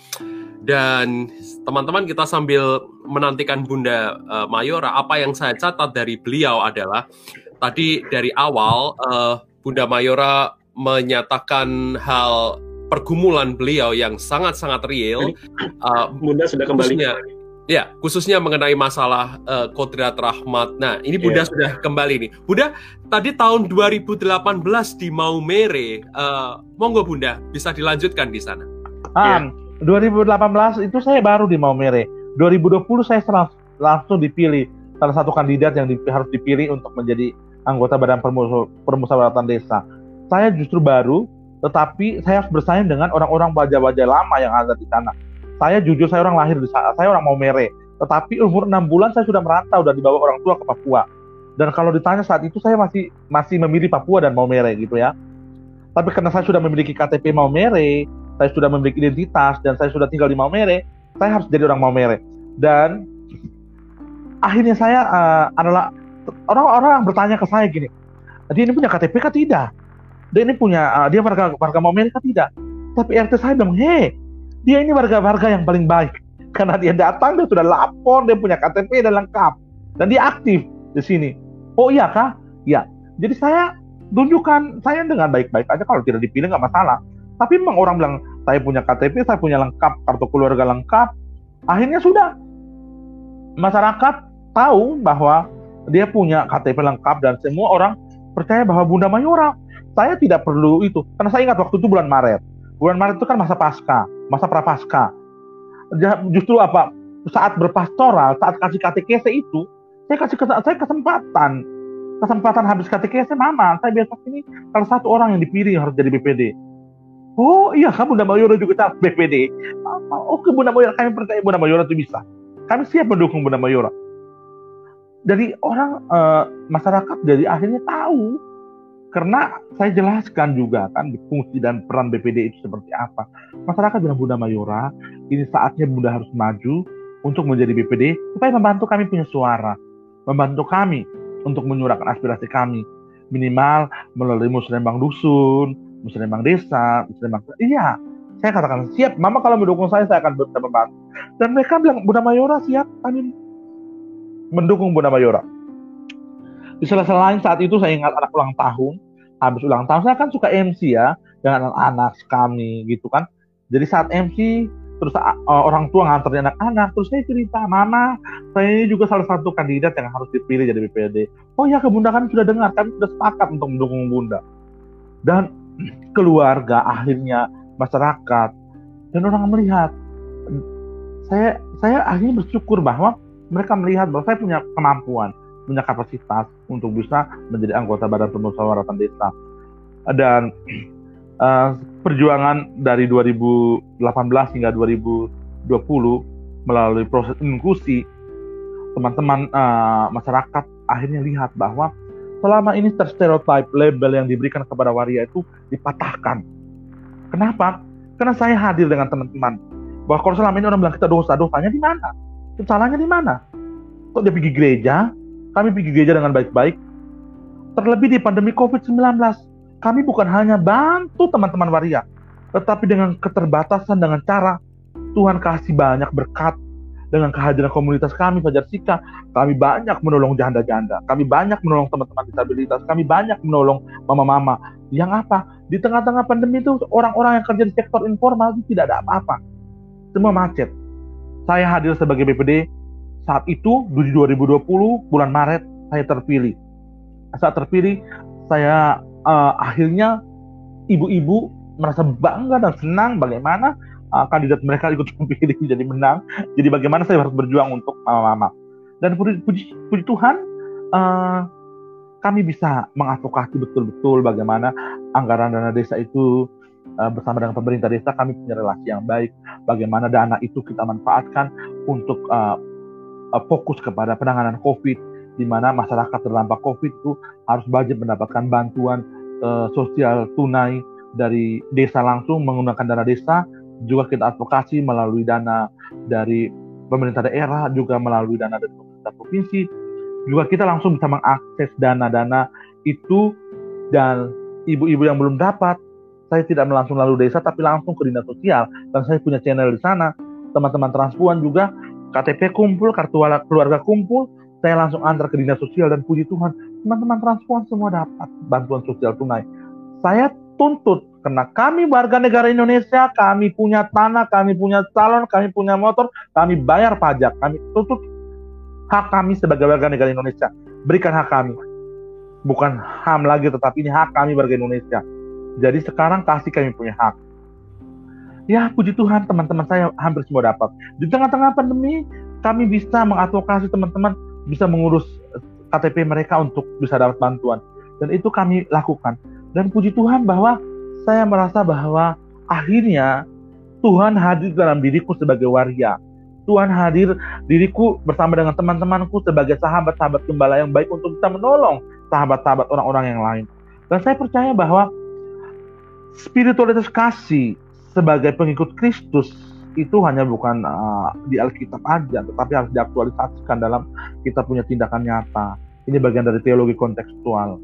Dan teman-teman kita sambil menantikan Bunda uh, Mayora, apa yang saya catat dari beliau adalah tadi dari awal uh, Bunda Mayora menyatakan hal pergumulan beliau yang sangat-sangat real. Uh, Bunda sudah kembali. Khususnya, ya, khususnya mengenai masalah uh, kodrat rahmat. Nah, ini Bunda yeah. sudah kembali nih. Bunda, tadi tahun 2018 di Maumere, uh, monggo Bunda bisa dilanjutkan di sana. Um, yeah 2018 itu saya baru di Maumere. 2020 saya serang, langsung dipilih salah satu kandidat yang di, harus dipilih untuk menjadi anggota Badan Permusyawaratan Desa. Saya justru baru, tetapi saya harus bersaing dengan orang-orang wajah-wajah lama yang ada di sana. Saya jujur saya orang lahir di sana, saya orang Maumere. Tetapi umur enam bulan saya sudah merantau dan dibawa orang tua ke Papua. Dan kalau ditanya saat itu saya masih masih memilih Papua dan Maumere gitu ya. Tapi karena saya sudah memiliki KTP Maumere, saya sudah memiliki identitas dan saya sudah tinggal di Maumere, saya harus jadi orang Maumere. Dan akhirnya saya uh, adalah orang-orang bertanya ke saya gini, dia ini punya KTP kah tidak? Dia ini punya uh, dia warga warga Maumere kah tidak? Tapi RT saya bilang, hei, dia ini warga-warga yang paling baik karena dia datang dia sudah lapor dia punya KTP dan lengkap dan dia aktif di sini. Oh iya kah? Ya. Jadi saya tunjukkan saya dengan baik-baik aja kalau tidak dipilih nggak masalah. Tapi memang orang bilang saya punya KTP, saya punya lengkap, kartu keluarga lengkap. Akhirnya sudah. Masyarakat tahu bahwa dia punya KTP lengkap dan semua orang percaya bahwa Bunda Mayora. Saya tidak perlu itu. Karena saya ingat waktu itu bulan Maret. Bulan Maret itu kan masa pasca, masa prapaskah. Justru apa? Saat berpastoral, saat kasih KTKS itu, saya kasih saya kesempatan kesempatan habis KTKS mama saya biasa ini kalau satu orang yang dipilih harus jadi BPD Oh iya, kamu Bunda Mayora juga tahu BPD. Oke Bunda Mayora, kami percaya Bunda Mayora itu bisa. Kami siap mendukung Bunda Mayora. Jadi orang uh, masyarakat jadi akhirnya tahu karena saya jelaskan juga kan fungsi dan peran BPD itu seperti apa. Masyarakat bilang Bunda Mayora, ini saatnya Bunda harus maju untuk menjadi BPD supaya membantu kami punya suara, membantu kami untuk menyuarakan aspirasi kami minimal melalui musrembang dusun, musrembang desa, musrembang iya. Saya katakan siap, Mama kalau mendukung saya, saya akan berusaha membantu. Dan mereka bilang Bunda Mayora siap, kami mendukung Bunda Mayora. Di salah-salah lain saat itu saya ingat anak ulang tahun, habis ulang tahun saya kan suka MC ya dengan anak-anak kami gitu kan. Jadi saat MC terus uh, orang tua nganterin anak-anak terus saya cerita mama saya ini juga salah satu kandidat yang harus dipilih jadi BPD oh ya ke bunda kan sudah dengar kami sudah sepakat untuk mendukung bunda dan keluarga akhirnya masyarakat. Dan orang melihat saya saya akhirnya bersyukur bahwa mereka melihat bahwa saya punya kemampuan punya kapasitas untuk bisa menjadi anggota badan permusyawaratan desa. Dan uh, perjuangan dari 2018 hingga 2020 melalui proses inklusi teman-teman uh, masyarakat akhirnya lihat bahwa selama ini terstereotip label yang diberikan kepada waria itu dipatahkan. Kenapa? Karena saya hadir dengan teman-teman. Bahwa kalau selama ini orang bilang kita dosa, dosanya di mana? Salahnya di mana? Kok dia pergi gereja? Kami pergi gereja dengan baik-baik. Terlebih di pandemi COVID-19 kami bukan hanya bantu teman-teman waria, tetapi dengan keterbatasan dengan cara Tuhan kasih banyak berkat dengan kehadiran komunitas kami Fajar Sika, kami banyak menolong janda-janda, kami banyak menolong teman-teman disabilitas, kami banyak menolong mama-mama, Yang apa? Di tengah-tengah pandemi itu orang-orang yang kerja di sektor informal itu tidak ada apa-apa. Semua macet. Saya hadir sebagai BPD saat itu di 2020 bulan Maret saya terpilih. Saat terpilih saya uh, akhirnya ibu-ibu merasa bangga dan senang bagaimana uh, kandidat mereka ikut terpilih jadi menang. Jadi bagaimana saya harus berjuang untuk mama-mama. Dan puji, puji, puji Tuhan uh, kami bisa mengadvokasi betul-betul bagaimana anggaran dana desa itu uh, bersama dengan pemerintah desa kami punya relasi yang baik. Bagaimana dana itu kita manfaatkan untuk uh, uh, fokus kepada penanganan COVID, di mana masyarakat terdampak COVID itu harus wajib mendapatkan bantuan uh, sosial tunai dari desa langsung menggunakan dana desa. Juga kita advokasi melalui dana dari pemerintah daerah, juga melalui dana dari pemerintah provinsi, juga kita langsung bisa mengakses dana-dana itu dan ibu-ibu yang belum dapat. Saya tidak langsung lalu desa tapi langsung ke dinas sosial. Dan saya punya channel di sana. Teman-teman transpuan juga KTP kumpul kartu keluarga kumpul saya langsung antar ke dinas sosial dan puji Tuhan teman-teman transpuan semua dapat bantuan sosial tunai. Saya tuntut karena kami warga negara Indonesia kami punya tanah kami punya calon kami punya motor kami bayar pajak kami tuntut hak kami sebagai warga negara Indonesia. Berikan hak kami. Bukan HAM lagi, tetapi ini hak kami warga Indonesia. Jadi sekarang kasih kami punya hak. Ya, puji Tuhan teman-teman saya hampir semua dapat. Di tengah-tengah pandemi, kami bisa mengadvokasi teman-teman bisa mengurus KTP mereka untuk bisa dapat bantuan. Dan itu kami lakukan. Dan puji Tuhan bahwa saya merasa bahwa akhirnya Tuhan hadir dalam diriku sebagai waria Tuhan hadir diriku bersama dengan teman-temanku sebagai sahabat-sahabat gembala yang baik untuk bisa menolong sahabat-sahabat orang-orang yang lain. Dan saya percaya bahwa spiritualitas kasih sebagai pengikut Kristus itu hanya bukan uh, di Alkitab aja, tetapi harus diaktualisasikan dalam kita punya tindakan nyata. Ini bagian dari teologi kontekstual.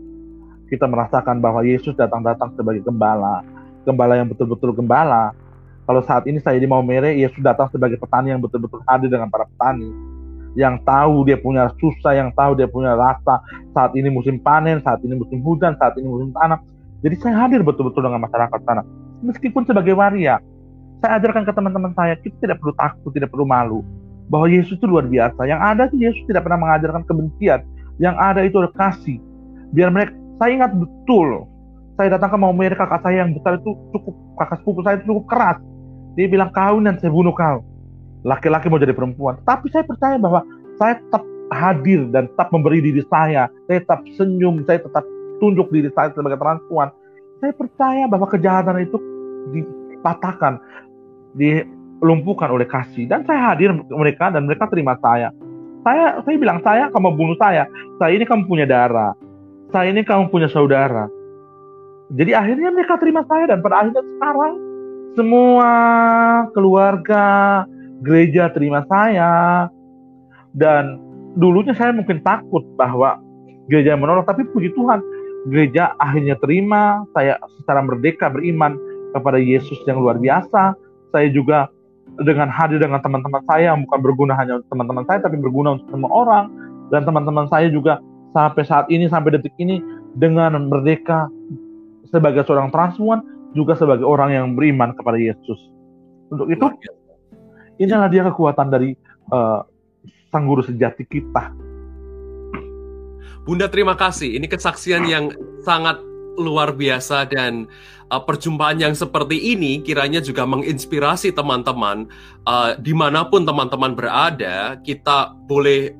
Kita merasakan bahwa Yesus datang-datang sebagai gembala, gembala yang betul-betul gembala, kalau saat ini saya di Maumere, sudah datang sebagai petani yang betul-betul hadir dengan para petani. Yang tahu dia punya susah, yang tahu dia punya rasa. Saat ini musim panen, saat ini musim hujan, saat ini musim tanam. Jadi saya hadir betul-betul dengan masyarakat sana. Meskipun sebagai waria, saya ajarkan ke teman-teman saya, kita tidak perlu takut, tidak perlu malu. Bahwa Yesus itu luar biasa. Yang ada sih Yesus tidak pernah mengajarkan kebencian. Yang ada itu adalah kasih. Biar mereka, saya ingat betul, saya datang ke Maumere kakak saya yang besar itu cukup kakak sepupu saya itu cukup keras dia bilang kau dan saya bunuh kau. Laki-laki mau jadi perempuan. Tapi saya percaya bahwa saya tetap hadir dan tetap memberi diri saya. Saya tetap senyum, saya tetap tunjuk diri saya sebagai perempuan. Saya percaya bahwa kejahatan itu dipatahkan, dilumpuhkan oleh kasih. Dan saya hadir mereka dan mereka terima saya. Saya saya bilang saya kamu bunuh saya. Saya ini kamu punya darah. Saya ini kamu punya saudara. Jadi akhirnya mereka terima saya dan pada akhirnya sekarang semua keluarga gereja terima saya. Dan dulunya saya mungkin takut bahwa gereja menolak tapi puji Tuhan gereja akhirnya terima. Saya secara merdeka beriman kepada Yesus yang luar biasa. Saya juga dengan hadir dengan teman-teman saya bukan berguna hanya untuk teman-teman saya tapi berguna untuk semua orang. Dan teman-teman saya juga sampai saat ini sampai detik ini dengan merdeka sebagai seorang transpuan juga sebagai orang yang beriman kepada Yesus. Untuk itu, inilah dia kekuatan dari uh, sang guru sejati kita. Bunda terima kasih. Ini kesaksian yang sangat luar biasa dan uh, perjumpaan yang seperti ini kiranya juga menginspirasi teman-teman uh, di mana pun teman-teman berada kita boleh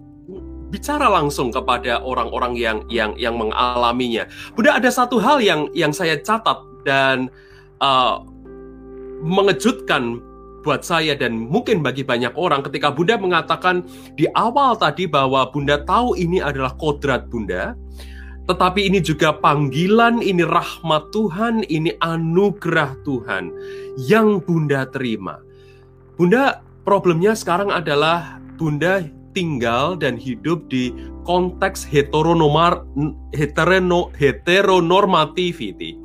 bicara langsung kepada orang-orang yang yang yang mengalaminya. Bunda ada satu hal yang yang saya catat dan uh, mengejutkan buat saya dan mungkin bagi banyak orang ketika Bunda mengatakan di awal tadi bahwa Bunda tahu ini adalah kodrat Bunda, tetapi ini juga panggilan, ini rahmat Tuhan, ini anugerah Tuhan yang Bunda terima. Bunda, problemnya sekarang adalah Bunda tinggal dan hidup di konteks heteronomar, heterono, heteronormativity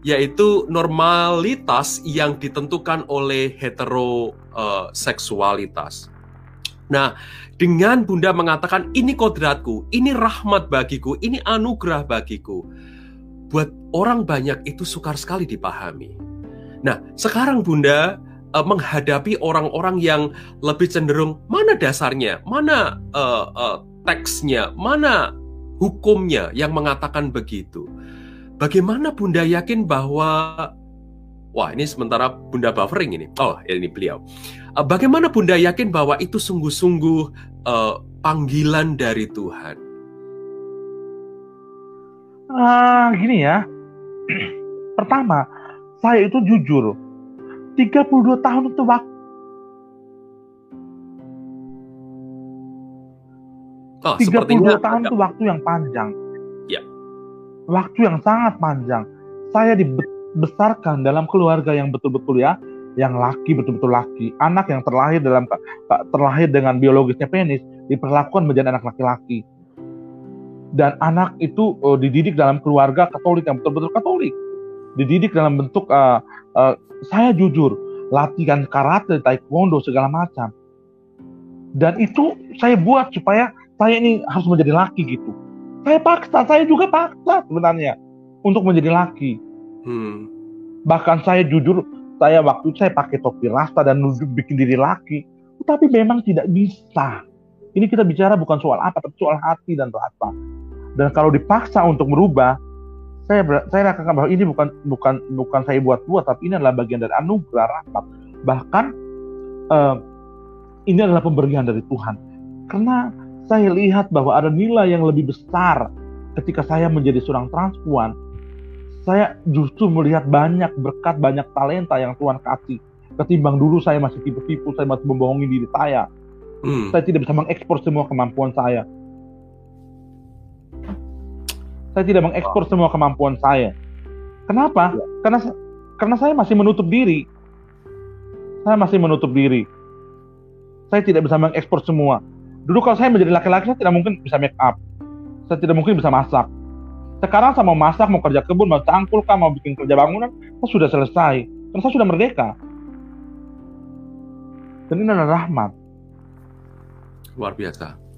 yaitu normalitas yang ditentukan oleh heteroseksualitas. Uh, nah, dengan Bunda mengatakan ini kodratku, ini rahmat bagiku, ini anugerah bagiku. buat orang banyak itu sukar sekali dipahami. Nah, sekarang Bunda uh, menghadapi orang-orang yang lebih cenderung mana dasarnya, mana uh, uh, teksnya, mana hukumnya yang mengatakan begitu. Bagaimana Bunda yakin bahwa Wah, ini sementara Bunda buffering ini. Oh, ini beliau. Bagaimana Bunda yakin bahwa itu sungguh-sungguh uh, panggilan dari Tuhan? Uh, gini ya. Pertama, saya itu jujur. 32 tahun itu waktu Oh, 32 tahun itu waktu yang panjang. Ya. Waktu yang sangat panjang. Saya dibesarkan dalam keluarga yang betul-betul ya, yang laki betul-betul laki, anak yang terlahir dalam terlahir dengan biologisnya penis diperlakukan menjadi anak laki-laki. Dan anak itu uh, dididik dalam keluarga Katolik yang betul-betul Katolik. Dididik dalam bentuk uh, uh, saya jujur, latihan karate, taekwondo segala macam. Dan itu saya buat supaya saya ini harus menjadi laki gitu. Saya paksa, saya juga paksa sebenarnya untuk menjadi laki. Hmm. Bahkan saya jujur, saya waktu itu saya pakai topi rasta dan bikin diri laki, tapi memang tidak bisa. Ini kita bicara bukan soal apa, tapi soal hati dan rasa. Dan kalau dipaksa untuk merubah, saya saya rasakan bahwa ini bukan bukan bukan saya buat-buat, tapi ini adalah bagian dari anugerah rahmat. Bahkan uh, ini adalah pemberian dari Tuhan. Karena saya lihat bahwa ada nilai yang lebih besar ketika saya menjadi seorang transpuan. Saya justru melihat banyak berkat, banyak talenta yang Tuhan kasih. Ketimbang dulu saya masih tipu-tipu, saya masih membohongi diri saya. Hmm. Saya tidak bisa mengekspor semua kemampuan saya. Saya tidak mengekspor semua kemampuan saya. Kenapa? Ya. Karena karena saya masih menutup diri. Saya masih menutup diri. Saya tidak bisa mengekspor semua. Dulu kalau saya menjadi laki-laki saya tidak mungkin bisa make up. Saya tidak mungkin bisa masak. Sekarang saya mau masak, mau kerja kebun, mau cangkul, kan, mau bikin kerja bangunan, saya sudah selesai. Karena saya sudah merdeka. Dan ini adalah rahmat. Luar biasa.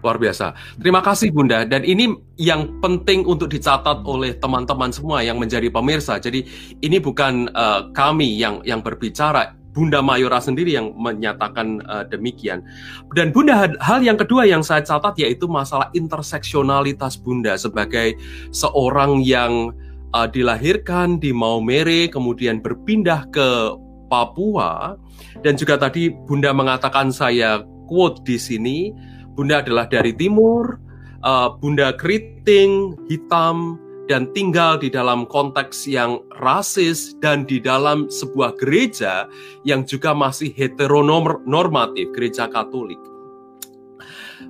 Luar biasa. Terima kasih Bunda. Dan ini yang penting untuk dicatat oleh teman-teman semua yang menjadi pemirsa. Jadi ini bukan uh, kami yang yang berbicara, Bunda Mayora sendiri yang menyatakan uh, demikian. Dan Bunda hal yang kedua yang saya catat yaitu masalah interseksionalitas Bunda sebagai seorang yang uh, dilahirkan di Maumere kemudian berpindah ke Papua dan juga tadi Bunda mengatakan saya quote di sini Bunda adalah dari timur, uh, Bunda keriting, hitam, dan tinggal di dalam konteks yang rasis dan di dalam sebuah gereja yang juga masih heteronormatif, gereja Katolik.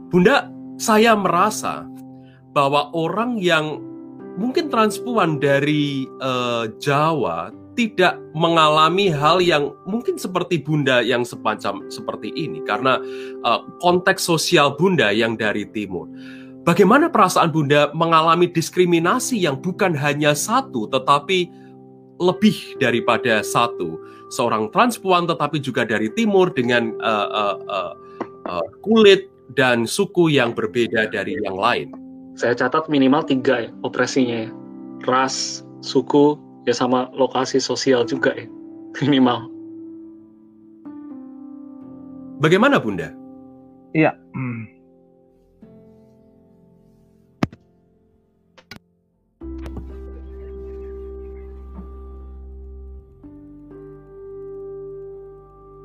Bunda, saya merasa bahwa orang yang mungkin transpuan dari uh, Jawa tidak mengalami hal yang mungkin seperti Bunda yang semacam seperti ini karena uh, konteks sosial Bunda yang dari timur. Bagaimana perasaan Bunda mengalami diskriminasi yang bukan hanya satu, tetapi lebih daripada satu? Seorang transpuan, tetapi juga dari timur dengan uh, uh, uh, uh, kulit dan suku yang berbeda dari yang lain. Saya catat minimal tiga ya operasinya ya. Ras, suku, ya sama lokasi sosial juga ya. Minimal. Bagaimana Bunda? Iya. Hmm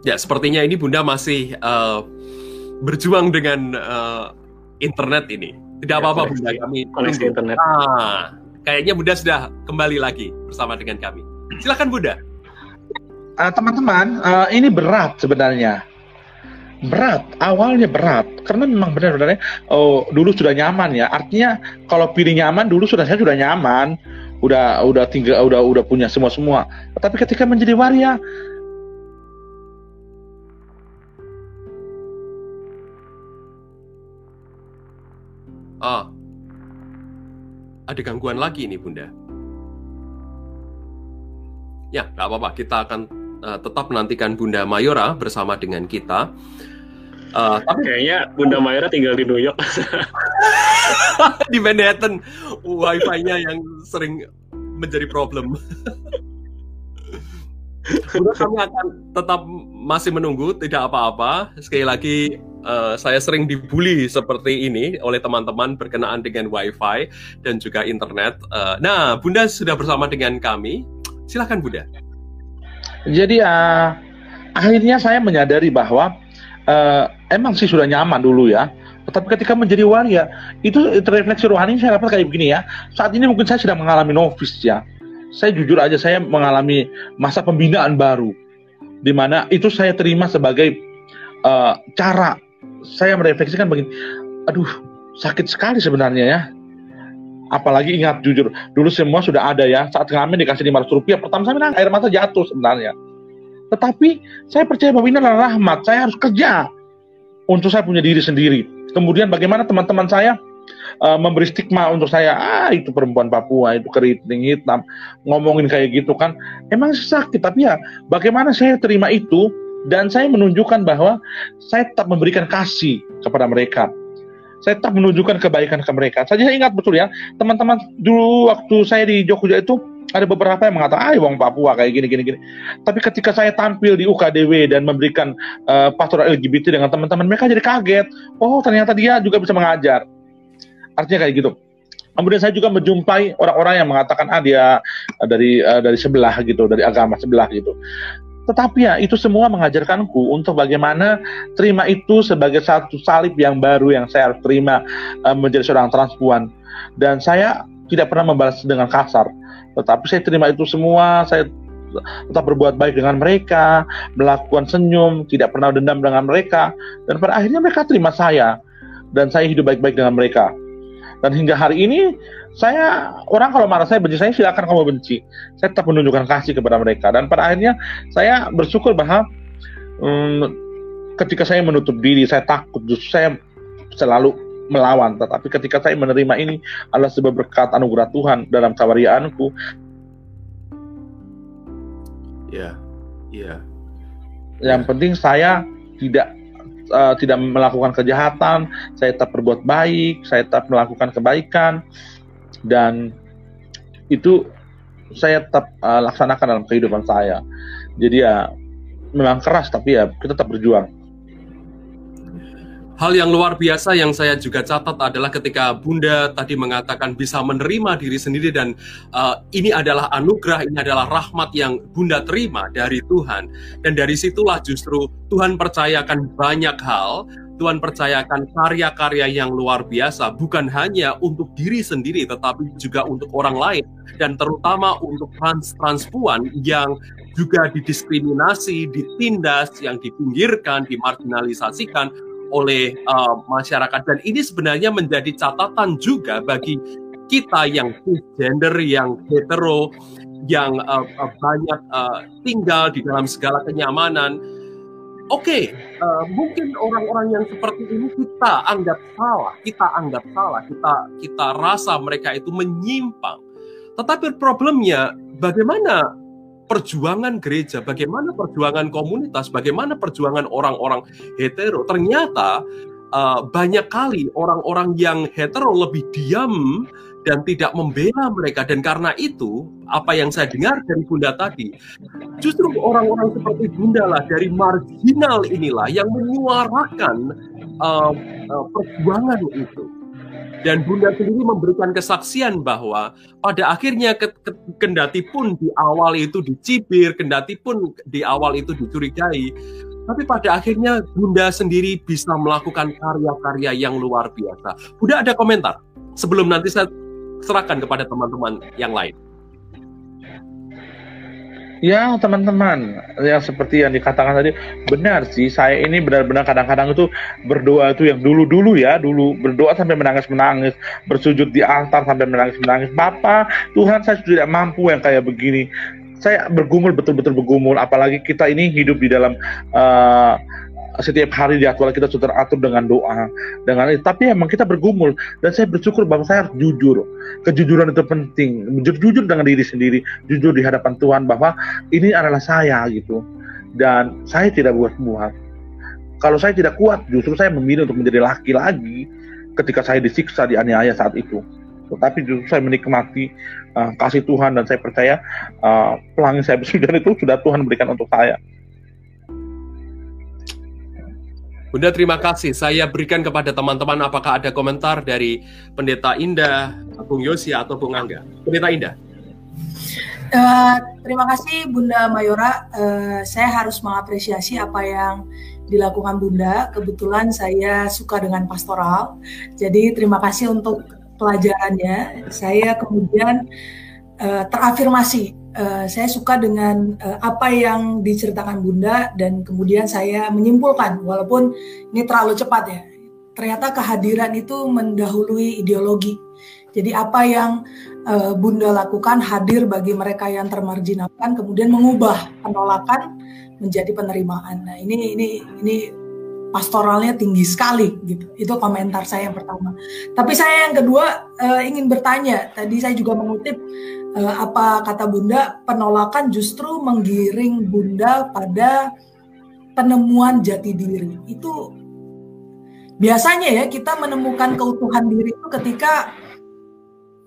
Ya, sepertinya ini Bunda masih uh, berjuang dengan uh, internet ini. Tidak ya, apa-apa Bunda, kami koneksi internet. Ah, kayaknya Bunda sudah kembali lagi bersama dengan kami. Silakan Bunda. Uh, teman-teman, uh, ini berat sebenarnya. Berat, awalnya berat karena memang benar-benar oh dulu sudah nyaman ya. Artinya kalau pilih nyaman dulu sudah saya sudah nyaman, udah udah tinggal udah udah punya semua semua. Tapi ketika menjadi waria Oh, ada gangguan lagi nih Bunda. Ya, nggak apa-apa. Kita akan uh, tetap menantikan Bunda Mayora bersama dengan kita. Uh, tapi kayaknya Bunda Mayora tinggal di New York. di Manhattan wifi-nya yang sering menjadi problem. Bunda kami akan tetap masih menunggu, tidak apa-apa. Sekali lagi, uh, saya sering dibully seperti ini oleh teman-teman berkenaan dengan WiFi dan juga internet. Uh, nah, Bunda sudah bersama dengan kami. Silakan Bunda. Jadi uh, akhirnya saya menyadari bahwa uh, emang sih sudah nyaman dulu ya. Tetapi ketika menjadi waria, itu terrefleksi rohani saya dapat kayak begini ya. Saat ini mungkin saya sedang mengalami novis ya saya jujur aja saya mengalami masa pembinaan baru di mana itu saya terima sebagai uh, cara saya merefleksikan begini aduh sakit sekali sebenarnya ya. Apalagi ingat jujur dulu semua sudah ada ya saat ngamen dikasih 500 rupiah pertama saya bilang air mata jatuh sebenarnya. Tetapi saya percaya bahwa ini adalah rahmat saya harus kerja untuk saya punya diri sendiri. Kemudian bagaimana teman-teman saya uh, memberi stigma untuk saya ah itu perempuan Papua itu keriting hitam ngomongin kayak gitu kan emang sakit tapi ya bagaimana saya terima itu dan saya menunjukkan bahwa saya tetap memberikan kasih kepada mereka saya tetap menunjukkan kebaikan ke mereka. Saya ingat betul ya, teman-teman dulu waktu saya di Jogja itu ada beberapa yang mengatakan, ah, wong Papua kayak gini, gini, gini. Tapi ketika saya tampil di UKDW dan memberikan uh, pastoral LGBT dengan teman-teman, mereka jadi kaget. Oh, ternyata dia juga bisa mengajar. Artinya kayak gitu. Kemudian saya juga menjumpai orang-orang yang mengatakan ah dia eh, dari uh, dari sebelah gitu, dari agama sebelah gitu. Tetapi ya itu semua mengajarkanku untuk bagaimana terima itu sebagai satu salib yang baru yang saya harus terima uh, menjadi seorang transpuan. Dan saya tidak pernah membalas dengan kasar. Tetapi saya terima itu semua, saya tetap berbuat baik dengan mereka, melakukan senyum, tidak pernah dendam dengan mereka, dan pada akhirnya mereka terima saya, dan saya hidup baik-baik dengan mereka. Dan hingga hari ini saya orang kalau marah saya benci saya silakan kamu benci. Saya tetap menunjukkan kasih kepada mereka dan pada akhirnya saya bersyukur bahwa um, ketika saya menutup diri saya takut justru saya selalu melawan tetapi ketika saya menerima ini adalah sebuah berkat anugerah Tuhan dalam kawariaanku. Ya, ya. Yang penting saya tidak uh, tidak melakukan kejahatan, saya tetap berbuat baik, saya tetap melakukan kebaikan, dan itu saya tetap uh, laksanakan dalam kehidupan saya. Jadi ya memang keras, tapi ya kita tetap berjuang. Hal yang luar biasa yang saya juga catat adalah ketika Bunda tadi mengatakan bisa menerima diri sendiri dan uh, ini adalah anugerah, ini adalah rahmat yang Bunda terima dari Tuhan. Dan dari situlah justru Tuhan percayakan banyak hal, Tuhan percayakan karya-karya yang luar biasa, bukan hanya untuk diri sendiri, tetapi juga untuk orang lain. Dan terutama untuk trans-transpuan yang juga didiskriminasi, ditindas, yang dipinggirkan, dimarginalisasikan, oleh uh, masyarakat dan ini sebenarnya menjadi catatan juga bagi kita yang cisgender, yang hetero, yang uh, uh, banyak uh, tinggal di dalam segala kenyamanan. Oke, okay, uh, mungkin orang-orang yang seperti ini kita anggap salah, kita anggap salah, kita kita rasa mereka itu menyimpang. Tetapi problemnya bagaimana perjuangan gereja, bagaimana perjuangan komunitas, bagaimana perjuangan orang-orang hetero. Ternyata uh, banyak kali orang-orang yang hetero lebih diam dan tidak membela mereka dan karena itu apa yang saya dengar dari Bunda tadi justru orang-orang seperti Bunda lah dari marginal inilah yang menyuarakan uh, uh, perjuangan itu dan Bunda sendiri memberikan kesaksian bahwa pada akhirnya ke, ke, kendati pun di awal itu dicibir, kendati pun di awal itu dicurigai, tapi pada akhirnya Bunda sendiri bisa melakukan karya-karya yang luar biasa. Bunda ada komentar sebelum nanti saya serahkan kepada teman-teman yang lain. Ya teman-teman, yang seperti yang dikatakan tadi benar sih. Saya ini benar-benar kadang-kadang itu berdoa itu yang dulu-dulu ya, dulu berdoa sampai menangis-menangis, bersujud di altar sampai menangis-menangis. Bapak, Tuhan saya tidak mampu yang kayak begini. Saya bergumul betul-betul bergumul, apalagi kita ini hidup di dalam uh, setiap hari jadwal kita sudah teratur dengan doa dengan tapi emang kita bergumul dan saya bersyukur bahwa saya harus jujur. Kejujuran itu penting. Jujur, jujur dengan diri sendiri jujur di hadapan Tuhan bahwa ini adalah saya gitu. Dan saya tidak buat buat kalau saya tidak kuat justru saya memilih untuk menjadi laki lagi ketika saya disiksa, dianiaya saat itu. Tetapi justru saya menikmati uh, kasih Tuhan dan saya percaya uh, pelangi saya bersudah itu sudah Tuhan berikan untuk saya. Bunda terima kasih. Saya berikan kepada teman-teman apakah ada komentar dari Pendeta Indah, Bung Yosia atau Bung Angga. Pendeta Indah. Uh, terima kasih Bunda Mayora. Uh, saya harus mengapresiasi apa yang dilakukan Bunda. Kebetulan saya suka dengan pastoral. Jadi terima kasih untuk pelajarannya. Saya kemudian uh, terafirmasi uh, saya suka dengan uh, apa yang diceritakan Bunda dan kemudian saya menyimpulkan walaupun ini terlalu cepat ya. Ternyata kehadiran itu mendahului ideologi. Jadi apa yang uh, Bunda lakukan hadir bagi mereka yang termarginalkan kemudian mengubah penolakan menjadi penerimaan. Nah, ini ini ini pastoralnya tinggi sekali gitu. Itu komentar saya yang pertama. Tapi saya yang kedua uh, ingin bertanya. Tadi saya juga mengutip uh, apa kata Bunda, penolakan justru menggiring Bunda pada penemuan jati diri. Itu biasanya ya kita menemukan keutuhan diri itu ketika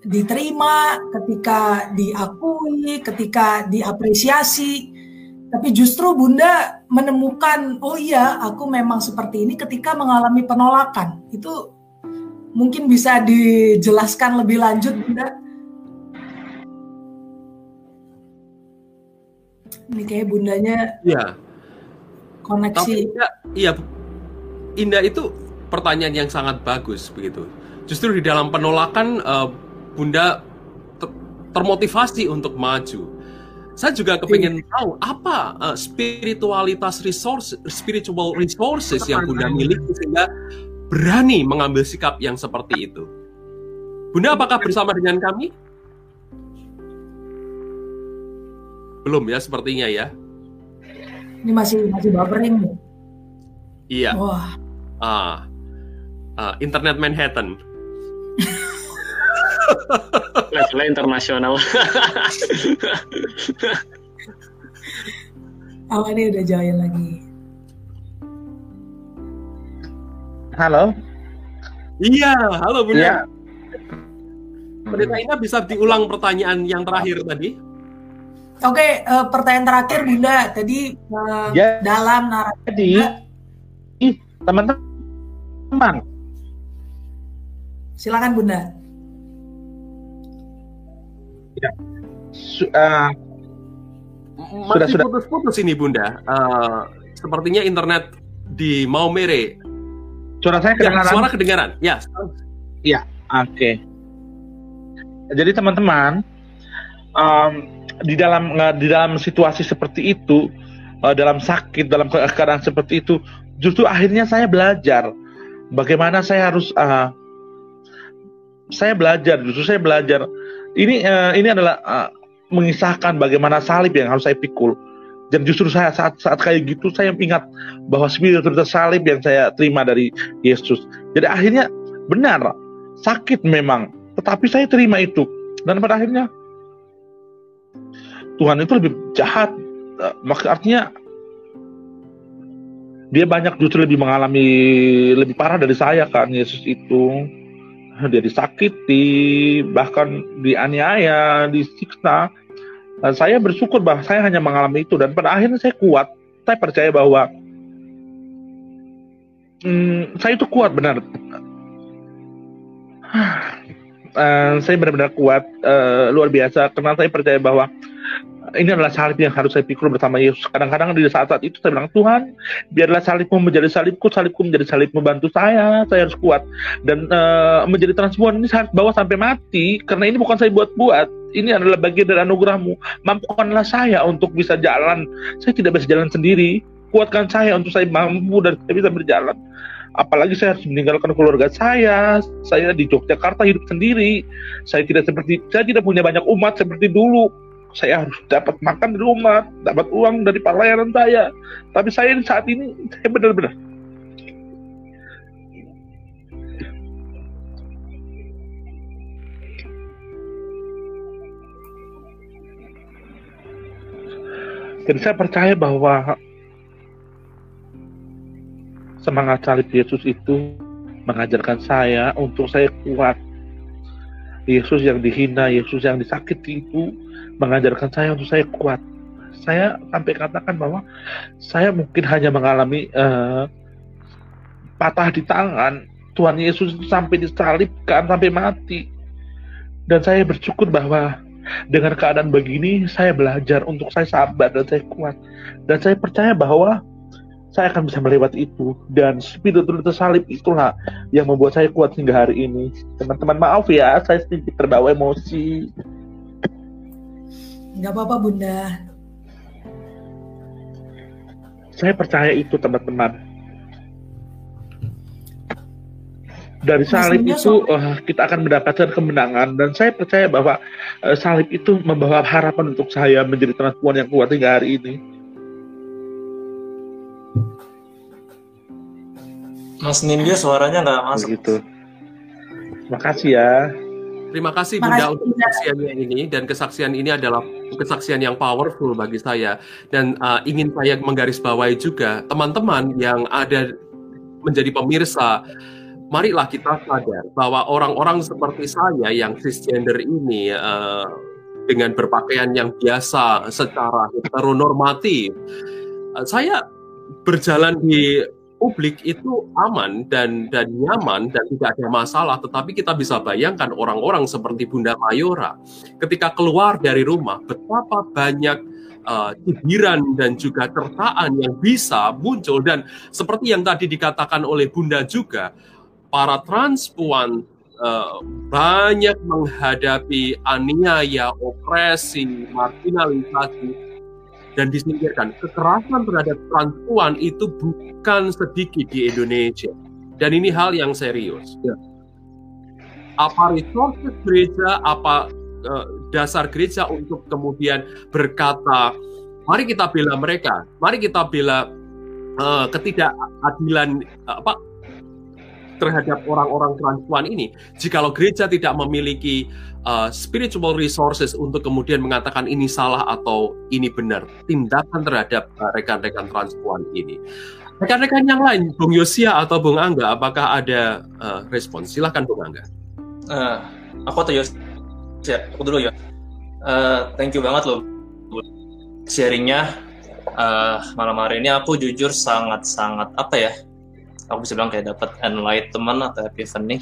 diterima, ketika diakui, ketika diapresiasi. Tapi justru Bunda menemukan, oh iya, aku memang seperti ini ketika mengalami penolakan. Itu mungkin bisa dijelaskan lebih lanjut, Bunda. Ini kayak bundanya Iya. koneksi. Tapi iya, Indah itu pertanyaan yang sangat bagus begitu. Justru di dalam penolakan uh, Bunda ter termotivasi untuk maju. Saya juga kepingin tahu apa uh, spiritualitas resource, spiritual resources yang Bunda miliki sehingga berani mengambil sikap yang seperti itu. Bunda apakah bersama dengan kami? Belum ya sepertinya ya. Ini masih masih buffering nih. Iya. Wah. Ah, ah, internet Manhattan. Levelnya internasional. Oh ini udah join lagi. Halo. Iya, halo Bunda. Iya. Pendeta Ina bisa diulang pertanyaan yang terakhir tadi? Oke, eh, pertanyaan terakhir Bunda. Tadi eh, Ya. dalam narasi Jadi, ih, teman-teman, silakan Bunda. Su- eh, Sudah, Masih sudah. putus-putus ini Bunda. Eh, sepertinya internet di Maumere. suara saya Ya, kedengaran? suara kedengaran. Ya, Oke. Jadi teman-teman, em, di dalam di dalam situasi seperti itu, eh, dalam sakit, dalam ke- keadaan seperti itu, justru akhirnya saya belajar bagaimana saya harus eh, saya belajar, justru saya belajar. Ini eh, ini adalah eh, mengisahkan bagaimana salib yang harus saya pikul. Dan justru saya saat saat kayak gitu saya ingat bahwa spiritualitas salib yang saya terima dari Yesus. Jadi akhirnya benar sakit memang, tetapi saya terima itu. Dan pada akhirnya Tuhan itu lebih jahat. Eh, Maka artinya dia banyak justru lebih mengalami lebih parah dari saya kan Yesus itu. Dia disakiti, bahkan dianiaya, disiksa. Dan saya bersyukur bahwa saya hanya mengalami itu dan pada akhirnya saya kuat. Saya percaya bahwa hmm, saya itu kuat benar. Eh, saya benar-benar kuat, eh, luar biasa. Karena saya percaya bahwa ini adalah salib yang harus saya pikul bersama Yesus. Kadang-kadang di saat-saat itu saya bilang, Tuhan, biarlah salibmu menjadi salibku, salibku menjadi salib membantu saya. Saya harus kuat. Dan eh, menjadi transpuan ini saya harus bawa sampai mati. Karena ini bukan saya buat-buat. Ini adalah bagian dari anugerahmu. Mampukanlah saya untuk bisa jalan. Saya tidak bisa jalan sendiri. Kuatkan saya untuk saya mampu dan saya bisa berjalan apalagi saya harus meninggalkan keluarga saya saya di Yogyakarta hidup sendiri saya tidak seperti saya tidak punya banyak umat seperti dulu saya harus dapat makan dari umat dapat uang dari pelayanan saya tapi saya saat ini saya benar-benar jadi saya percaya bahwa semangat salib Yesus itu mengajarkan saya untuk saya kuat. Yesus yang dihina, Yesus yang disakiti itu mengajarkan saya untuk saya kuat. Saya sampai katakan bahwa saya mungkin hanya mengalami uh, patah di tangan. Tuhan Yesus sampai disalibkan, sampai mati. Dan saya bersyukur bahwa dengan keadaan begini saya belajar untuk saya sabar dan saya kuat. Dan saya percaya bahwa saya akan bisa melewati itu dan spiritual tersalib itulah yang membuat saya kuat hingga hari ini teman-teman maaf ya saya sedikit terbawa emosi nggak apa-apa bunda saya percaya itu teman-teman dari salib itu uh, kita akan mendapatkan kemenangan dan saya percaya bahwa uh, salib itu membawa harapan untuk saya menjadi transpuan yang kuat hingga hari ini Mas Nindya suaranya nggak masuk. Begitu. Makasih ya. Terima kasih Bunda untuk kesaksiannya ini. Dan kesaksian ini adalah kesaksian yang powerful bagi saya. Dan uh, ingin saya menggarisbawahi juga teman-teman yang ada menjadi pemirsa marilah kita sadar bahwa orang-orang seperti saya yang cisgender ini uh, dengan berpakaian yang biasa secara heteronormatif uh, saya berjalan di publik itu aman dan dan nyaman dan tidak ada masalah. Tetapi kita bisa bayangkan orang-orang seperti Bunda Mayora ketika keluar dari rumah betapa banyak uh, dan juga tertaan yang bisa muncul. Dan seperti yang tadi dikatakan oleh Bunda juga para transpuan uh, banyak menghadapi aniaya, opresi, marginalisasi dan disingkirkan. Kekerasan terhadap perempuan itu bukan sedikit di Indonesia. Dan ini hal yang serius. Ya. Apa resources gereja, apa uh, dasar gereja untuk kemudian berkata, mari kita bela mereka, mari kita bela uh, ketidakadilan apa terhadap orang-orang transpuan ini. Jikalau gereja tidak memiliki uh, spiritual resources untuk kemudian mengatakan ini salah atau ini benar, tindakan terhadap uh, rekan-rekan transpuan ini. Rekan-rekan yang lain, Bung Yosia atau Bung Angga, apakah ada uh, respon? Silahkan Bung Angga. Uh, aku atau Yosia, aku dulu ya. Uh, thank you banget loh sharingnya uh, malam hari ini aku jujur sangat-sangat apa ya aku bisa bilang kayak dapat enlightenment atau epiphany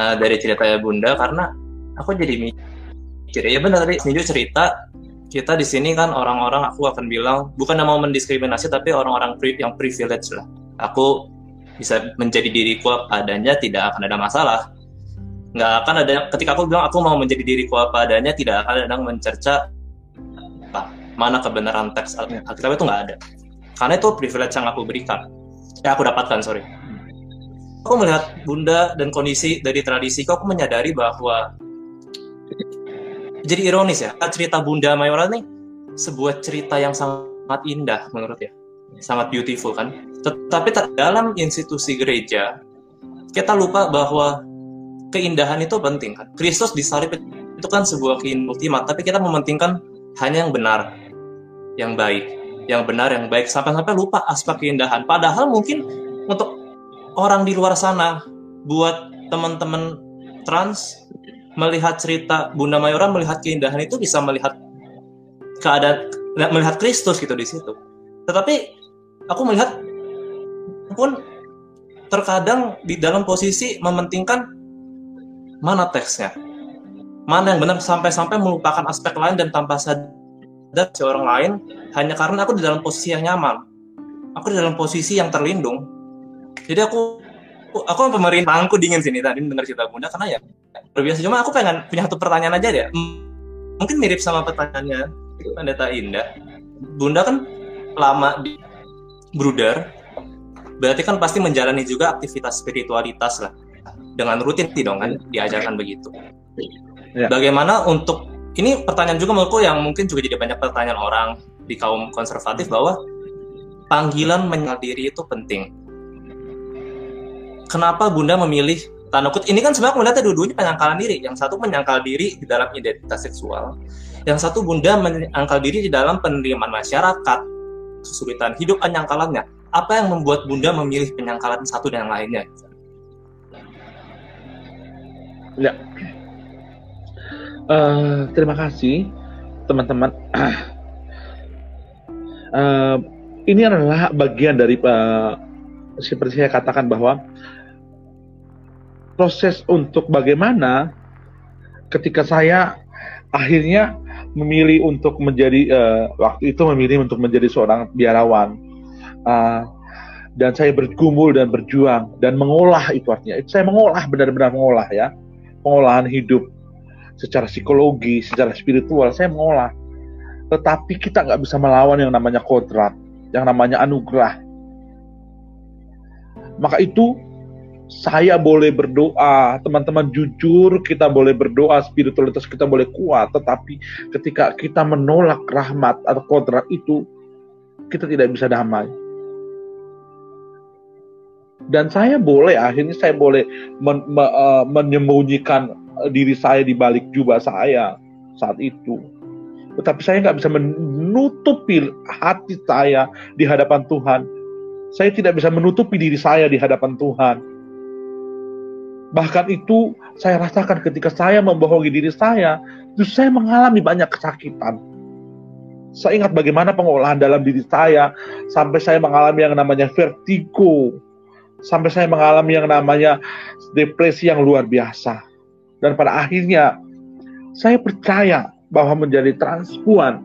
uh, dari ceritanya bunda. Karena aku jadi mikir ya benar tadi Sinju cerita kita di sini kan orang-orang aku akan bilang bukan mau mendiskriminasi tapi orang-orang yang privilege lah. Aku bisa menjadi diriku apa adanya tidak akan ada masalah. Nggak akan ada ketika aku bilang aku mau menjadi diriku apa adanya tidak akan ada mencerca apa mana kebenaran teks Alkitab itu nggak ada. Karena itu privilege yang aku berikan ya aku dapatkan sorry. Aku melihat bunda dan kondisi dari tradisi kok aku menyadari bahwa jadi ironis ya cerita bunda Mayora nih sebuah cerita yang sangat indah menurut ya. Sangat beautiful kan? Tetapi dalam institusi gereja kita lupa bahwa keindahan itu penting kan? Kristus disalib itu kan sebuah keindahan ultimat tapi kita mementingkan hanya yang benar yang baik yang benar, yang baik, sampai-sampai lupa aspek keindahan. Padahal mungkin untuk orang di luar sana, buat teman-teman trans, melihat cerita Bunda Mayora, melihat keindahan itu bisa melihat keadaan, melihat Kristus gitu di situ. Tetapi aku melihat pun terkadang di dalam posisi mementingkan mana teksnya, mana yang benar sampai-sampai melupakan aspek lain dan tanpa sadar si orang lain hanya karena aku di dalam posisi yang nyaman. Aku di dalam posisi yang terlindung. Jadi aku aku pemerintahku dingin sini tadi dengar cerita Bunda karena ya berbiasa cuma aku pengen punya satu pertanyaan aja deh. Mungkin mirip sama pertanyaannya Pendeta Indah. Bunda kan lama di Bruder, berarti kan pasti menjalani juga aktivitas spiritualitas lah dengan rutin dong kan diajarkan begitu. Ya. Bagaimana untuk ini pertanyaan juga menurutku yang mungkin juga jadi banyak pertanyaan orang di kaum konservatif bahwa panggilan menyangkal diri itu penting. Kenapa Bunda memilih tanda ini kan sebenarnya melihatnya dua-duanya penyangkalan diri. Yang satu menyangkal diri di dalam identitas seksual, yang satu Bunda menyangkal diri di dalam penerimaan masyarakat, kesulitan hidup penyangkalannya. Apa yang membuat Bunda memilih penyangkalan satu dan yang lainnya? Ya. Uh, terima kasih teman-teman. uh, ini adalah bagian dari uh, seperti saya katakan bahwa proses untuk bagaimana ketika saya akhirnya memilih untuk menjadi uh, waktu itu memilih untuk menjadi seorang biarawan uh, dan saya bergumul dan berjuang dan mengolah itu artinya saya mengolah benar-benar mengolah ya pengolahan hidup secara psikologi secara spiritual saya mengolah. Tetapi kita nggak bisa melawan yang namanya kodrat yang namanya anugerah. Maka itu saya boleh berdoa, teman-teman jujur kita boleh berdoa, spiritualitas kita boleh kuat, tetapi ketika kita menolak rahmat atau kodrat itu, kita tidak bisa damai. Dan saya boleh, akhirnya saya boleh men, me, uh, menyembunyikan diri saya di balik jubah saya saat itu. Tetapi saya nggak bisa menutupi hati saya di hadapan Tuhan. Saya tidak bisa menutupi diri saya di hadapan Tuhan Bahkan itu saya rasakan ketika saya membohongi diri saya, justru saya mengalami banyak kesakitan. Saya ingat bagaimana pengolahan dalam diri saya sampai saya mengalami yang namanya vertigo, sampai saya mengalami yang namanya depresi yang luar biasa. Dan pada akhirnya saya percaya bahwa menjadi transpuan,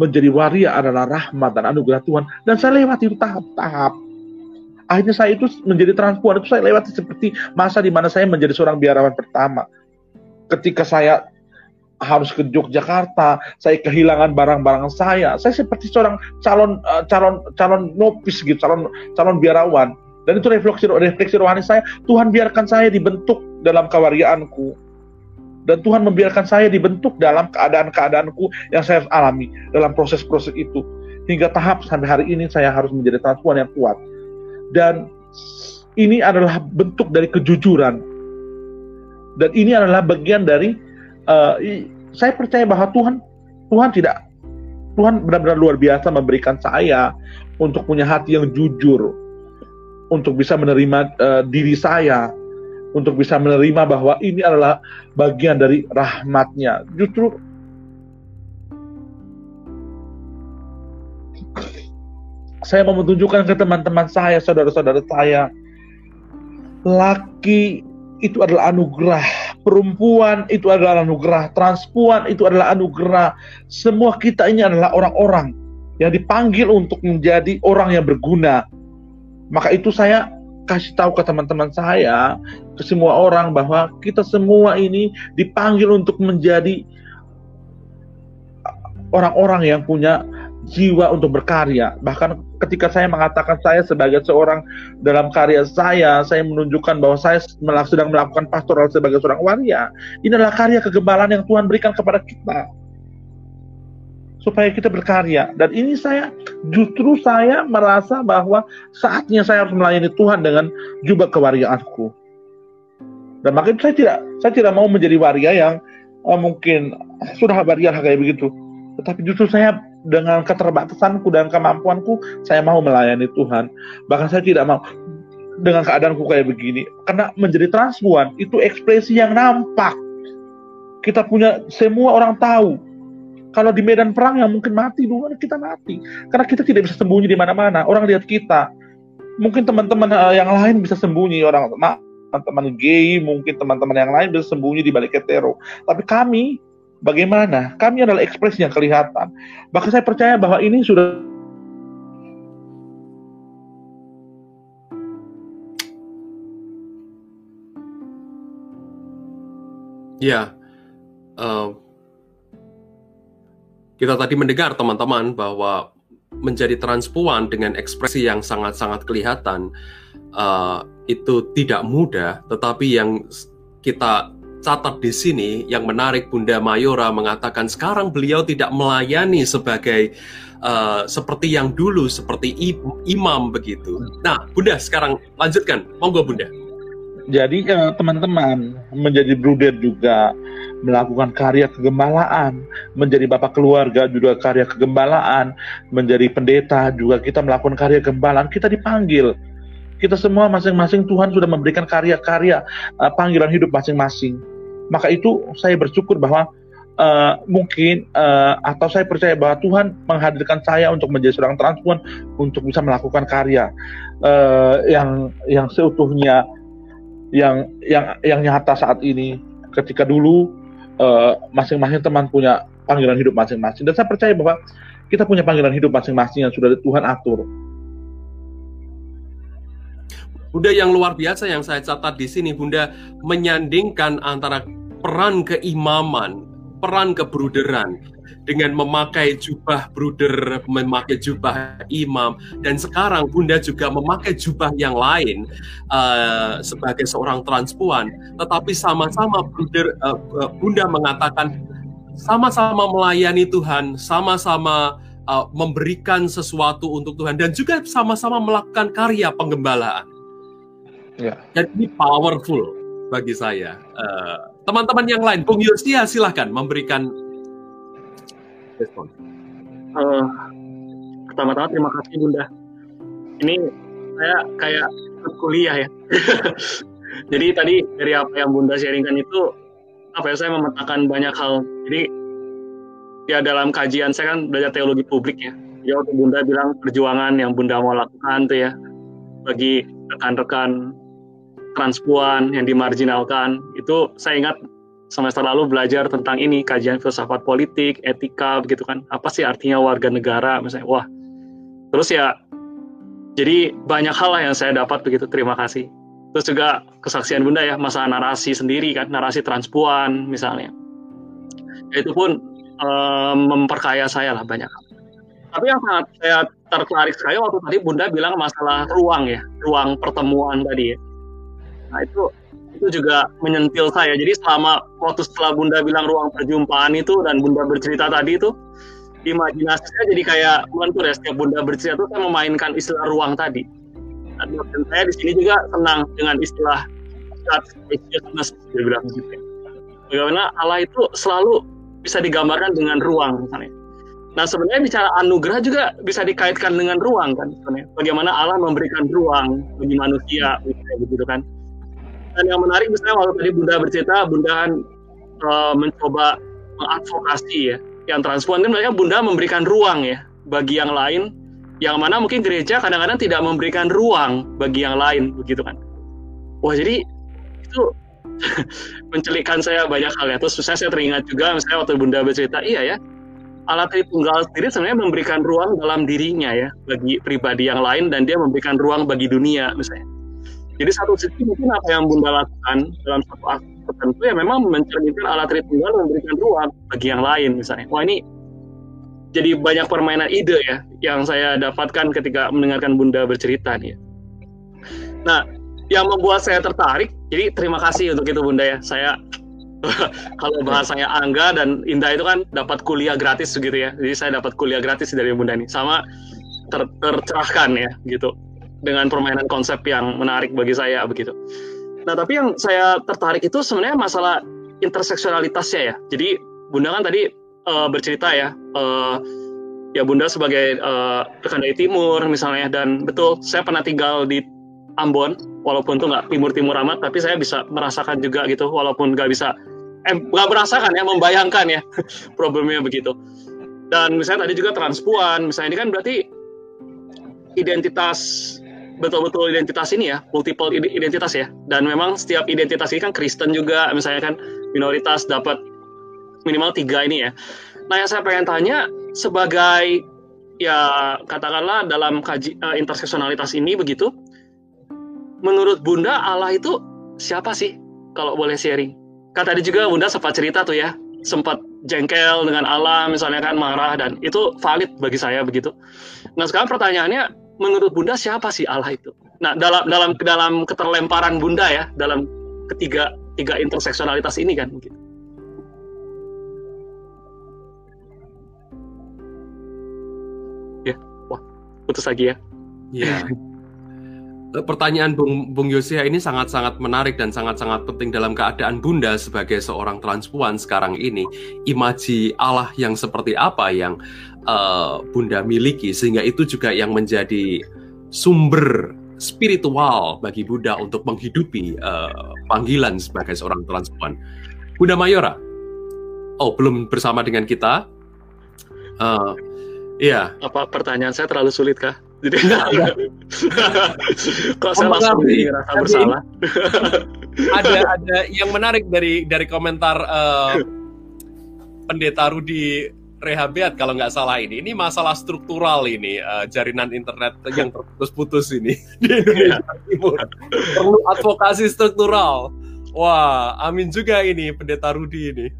menjadi waria adalah rahmat dan anugerah Tuhan. Dan saya lewati tahap-tahap akhirnya saya itu menjadi transpuan itu saya lewati seperti masa di mana saya menjadi seorang biarawan pertama ketika saya harus ke Yogyakarta, saya kehilangan barang-barang saya. Saya seperti seorang calon uh, calon calon nopis gitu, calon calon biarawan. Dan itu refleksi refleksi rohani saya. Tuhan biarkan saya dibentuk dalam kewariaanku. Dan Tuhan membiarkan saya dibentuk dalam keadaan-keadaanku yang saya alami dalam proses-proses itu. Hingga tahap sampai hari ini saya harus menjadi transpuan yang kuat dan ini adalah bentuk dari kejujuran dan ini adalah bagian dari uh, saya percaya bahwa Tuhan Tuhan tidak Tuhan benar-benar luar biasa memberikan saya untuk punya hati yang jujur untuk bisa menerima uh, diri saya untuk bisa menerima bahwa ini adalah bagian dari rahmatnya justru Saya mau menunjukkan ke teman-teman saya, saudara-saudara saya, laki itu adalah anugerah, perempuan itu adalah anugerah, transpuan itu adalah anugerah. Semua kita ini adalah orang-orang yang dipanggil untuk menjadi orang yang berguna. Maka itu saya kasih tahu ke teman-teman saya, ke semua orang bahwa kita semua ini dipanggil untuk menjadi orang-orang yang punya jiwa untuk berkarya. Bahkan ketika saya mengatakan saya sebagai seorang dalam karya saya, saya menunjukkan bahwa saya sedang melakukan pastoral sebagai seorang waria. Ini adalah karya kegembalaan yang Tuhan berikan kepada kita. Supaya kita berkarya. Dan ini saya, justru saya merasa bahwa saatnya saya harus melayani Tuhan dengan jubah kewariaanku. Dan makanya saya tidak saya tidak mau menjadi waria yang uh, mungkin sudah waria kayak begitu. Tetapi justru saya dengan keterbatasanku dan kemampuanku saya mau melayani Tuhan bahkan saya tidak mau dengan keadaanku kayak begini karena menjadi transpuan itu ekspresi yang nampak kita punya semua orang tahu kalau di medan perang yang mungkin mati dulu kita mati. Karena kita tidak bisa sembunyi di mana-mana. Orang lihat kita. Mungkin teman-teman uh, yang lain bisa sembunyi. Orang teman-teman gay mungkin teman-teman yang lain bisa sembunyi di balik hetero. Tapi kami Bagaimana? Kami adalah ekspresi yang kelihatan. Bahkan saya percaya bahwa ini sudah Ya, uh, kita tadi mendengar teman-teman bahwa menjadi transpuan dengan ekspresi yang sangat-sangat kelihatan uh, itu tidak mudah, tetapi yang kita catat di sini yang menarik Bunda Mayora mengatakan sekarang beliau tidak melayani sebagai uh, seperti yang dulu seperti imam begitu. Nah, Bunda sekarang lanjutkan. Monggo Bunda. Jadi teman teman-teman menjadi bruder juga melakukan karya kegembalaan, menjadi bapak keluarga juga karya kegembalaan, menjadi pendeta juga kita melakukan karya kegembalaan, kita dipanggil kita semua masing-masing Tuhan sudah memberikan karya-karya uh, panggilan hidup masing-masing. Maka itu saya bersyukur bahwa uh, mungkin uh, atau saya percaya bahwa Tuhan menghadirkan saya untuk menjadi seorang transpuan untuk bisa melakukan karya uh, yang yang seutuhnya yang yang yang nyata saat ini. Ketika dulu masing-masing uh, teman punya panggilan hidup masing-masing. Dan saya percaya bahwa kita punya panggilan hidup masing-masing yang sudah Tuhan atur. Bunda yang luar biasa yang saya catat di sini, Bunda menyandingkan antara peran keimaman, peran kebruderan dengan memakai jubah bruder, memakai jubah imam, dan sekarang Bunda juga memakai jubah yang lain uh, sebagai seorang transpuan, tetapi sama-sama bruder, uh, Bunda mengatakan sama-sama melayani Tuhan, sama-sama uh, memberikan sesuatu untuk Tuhan, dan juga sama-sama melakukan karya penggembalaan. Ya. Dan ini powerful bagi saya. Eh, teman-teman uh, yang lain, Bung Yosia silahkan memberikan respon. Uh, pertama-tama terima kasih Bunda. Ini saya kayak kuliah ya. Jadi tadi dari apa yang Bunda sharingkan itu apa ya saya memetakan banyak hal. Jadi ya dalam kajian saya kan belajar teologi publik ya. Ya waktu Bunda bilang perjuangan yang Bunda mau lakukan tuh ya bagi rekan-rekan transpuan yang dimarginalkan itu saya ingat semester lalu belajar tentang ini kajian filsafat politik etika begitu kan. Apa sih artinya warga negara misalnya? Wah. Terus ya jadi banyak hal lah yang saya dapat begitu. Terima kasih. Terus juga kesaksian bunda ya masa narasi sendiri kan narasi transpuan misalnya. Itu pun um, memperkaya saya lah banyak. Hal tapi yang sangat saya tertarik sekali waktu tadi bunda bilang masalah ruang ya ruang pertemuan tadi ya. Nah itu itu juga menyentil saya. Jadi selama waktu setelah Bunda bilang ruang perjumpaan itu dan Bunda bercerita tadi itu, imajinasi saya jadi kayak melentur ya setiap Bunda bercerita itu saya memainkan istilah ruang tadi. Dan saya di sini juga senang dengan istilah spaciousness, dia bilang gitu. Bagaimana Allah itu selalu bisa digambarkan dengan ruang misalnya. Nah sebenarnya bicara anugerah juga bisa dikaitkan dengan ruang kan sebenarnya. Bagaimana Allah memberikan ruang bagi manusia gitu kan dan yang menarik misalnya waktu tadi Bunda bercerita Bunda kan uh, mencoba mengadvokasi ya. Yang transpuan kan mereka Bunda memberikan ruang ya bagi yang lain. Yang mana mungkin gereja kadang-kadang tidak memberikan ruang bagi yang lain begitu kan. Wah jadi itu mencelikan saya banyak hal ya. Terus saya, saya teringat juga misalnya waktu Bunda bercerita iya ya Allah Tritunggal sendiri sebenarnya memberikan ruang dalam dirinya ya bagi pribadi yang lain dan dia memberikan ruang bagi dunia misalnya jadi satu sisi mungkin apa yang Bunda lakukan dalam satu aspek tertentu ya memang mencerminkan alat Tritunggal memberikan ruang bagi yang lain misalnya. Wah ini jadi banyak permainan ide ya yang saya dapatkan ketika mendengarkan Bunda bercerita nih. Nah, yang membuat saya tertarik, jadi terima kasih untuk itu Bunda ya. Saya kalau bahasanya Angga dan Indah itu kan dapat kuliah gratis gitu ya. Jadi saya dapat kuliah gratis dari Bunda nih. Sama ter tercerahkan ya gitu dengan permainan konsep yang menarik bagi saya begitu. Nah, tapi yang saya tertarik itu sebenarnya masalah interseksionalitasnya ya. Jadi Bunda kan tadi uh, bercerita ya, uh, ya Bunda sebagai uh, rekan dari timur misalnya dan betul saya pernah tinggal di Ambon walaupun tuh nggak timur-timur amat tapi saya bisa merasakan juga gitu walaupun nggak bisa eh merasakan ya membayangkan ya problemnya begitu dan misalnya tadi juga transpuan misalnya ini kan berarti identitas betul-betul identitas ini ya, multiple identitas ya. Dan memang setiap identitas ini kan Kristen juga, misalnya kan minoritas dapat minimal tiga ini ya. Nah yang saya pengen tanya sebagai ya katakanlah dalam kaji uh, interseksionalitas ini begitu, menurut Bunda Allah itu siapa sih kalau boleh sharing? Kan tadi juga Bunda sempat cerita tuh ya, sempat jengkel dengan Allah misalnya kan marah dan itu valid bagi saya begitu. Nah sekarang pertanyaannya menurut Bunda siapa sih Allah itu? Nah, dalam dalam dalam keterlemparan Bunda ya, dalam ketiga tiga interseksionalitas ini kan gitu. Ya, wah, putus lagi ya. Iya. Pertanyaan Bung, Bung Yosia ini sangat-sangat menarik dan sangat-sangat penting dalam keadaan Bunda sebagai seorang transpuan sekarang ini. Imaji Allah yang seperti apa yang uh, Bunda miliki sehingga itu juga yang menjadi sumber spiritual bagi Bunda untuk menghidupi uh, panggilan sebagai seorang transpuan. Bunda Mayora, oh belum bersama dengan kita. Uh, iya. Apa pertanyaan saya terlalu sulit kah? Jadi kok saya langsung merasa bersalah. ada ada yang menarik dari dari komentar uh, pendeta Rudi Rehabiat kalau nggak salah ini. Ini masalah struktural ini uh, jaringan internet yang terputus-putus ini di Indonesia Timur. Perlu advokasi struktural. Wah, amin juga ini pendeta Rudi ini.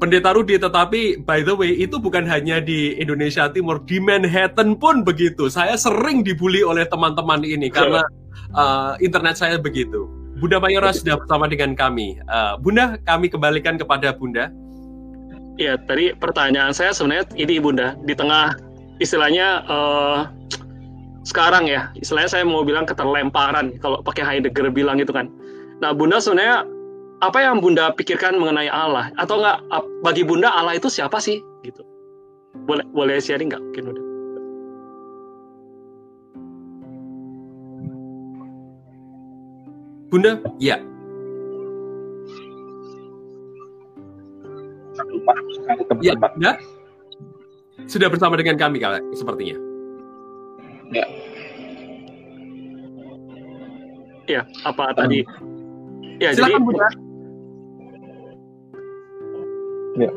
pendeta Rudi, tetapi by the way itu bukan hanya di Indonesia Timur, di Manhattan pun begitu. Saya sering dibully oleh teman-teman ini karena uh, internet saya begitu. Bunda Mayora sudah bersama dengan kami. Uh, Bunda, kami kembalikan kepada Bunda. Ya, tadi pertanyaan saya sebenarnya ini Bunda, di tengah istilahnya uh, sekarang ya, istilahnya saya mau bilang keterlemparan kalau pakai Heidegger bilang itu kan. Nah, Bunda sebenarnya apa yang Bunda pikirkan mengenai Allah atau enggak bagi Bunda Allah itu siapa sih gitu? Boleh boleh sharing nggak mungkin Bunda? Bunda, ya. Ya, Bunda. Sudah bersama dengan kami kalau sepertinya. Ya. Ya, apa um, tadi? Ya, Silakan, jadi Bunda. Ya.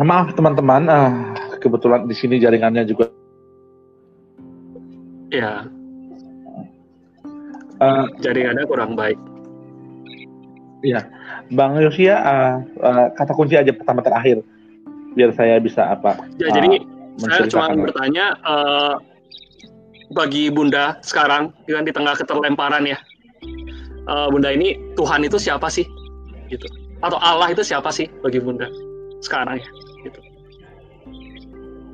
Maaf teman-teman, uh, kebetulan di sini jaringannya juga. Ya, uh, jaringannya kurang baik. Iya, Bang Yosia, uh, uh, kata kunci aja pertama terakhir, biar saya bisa apa? Ya, uh, jadi saya cuma bertanya, uh, bagi Bunda sekarang, dengan di tengah keterlemparan ya, uh, Bunda ini Tuhan itu siapa sih? Gitu. Atau Allah itu siapa sih bagi Bunda sekarang ya? Gitu.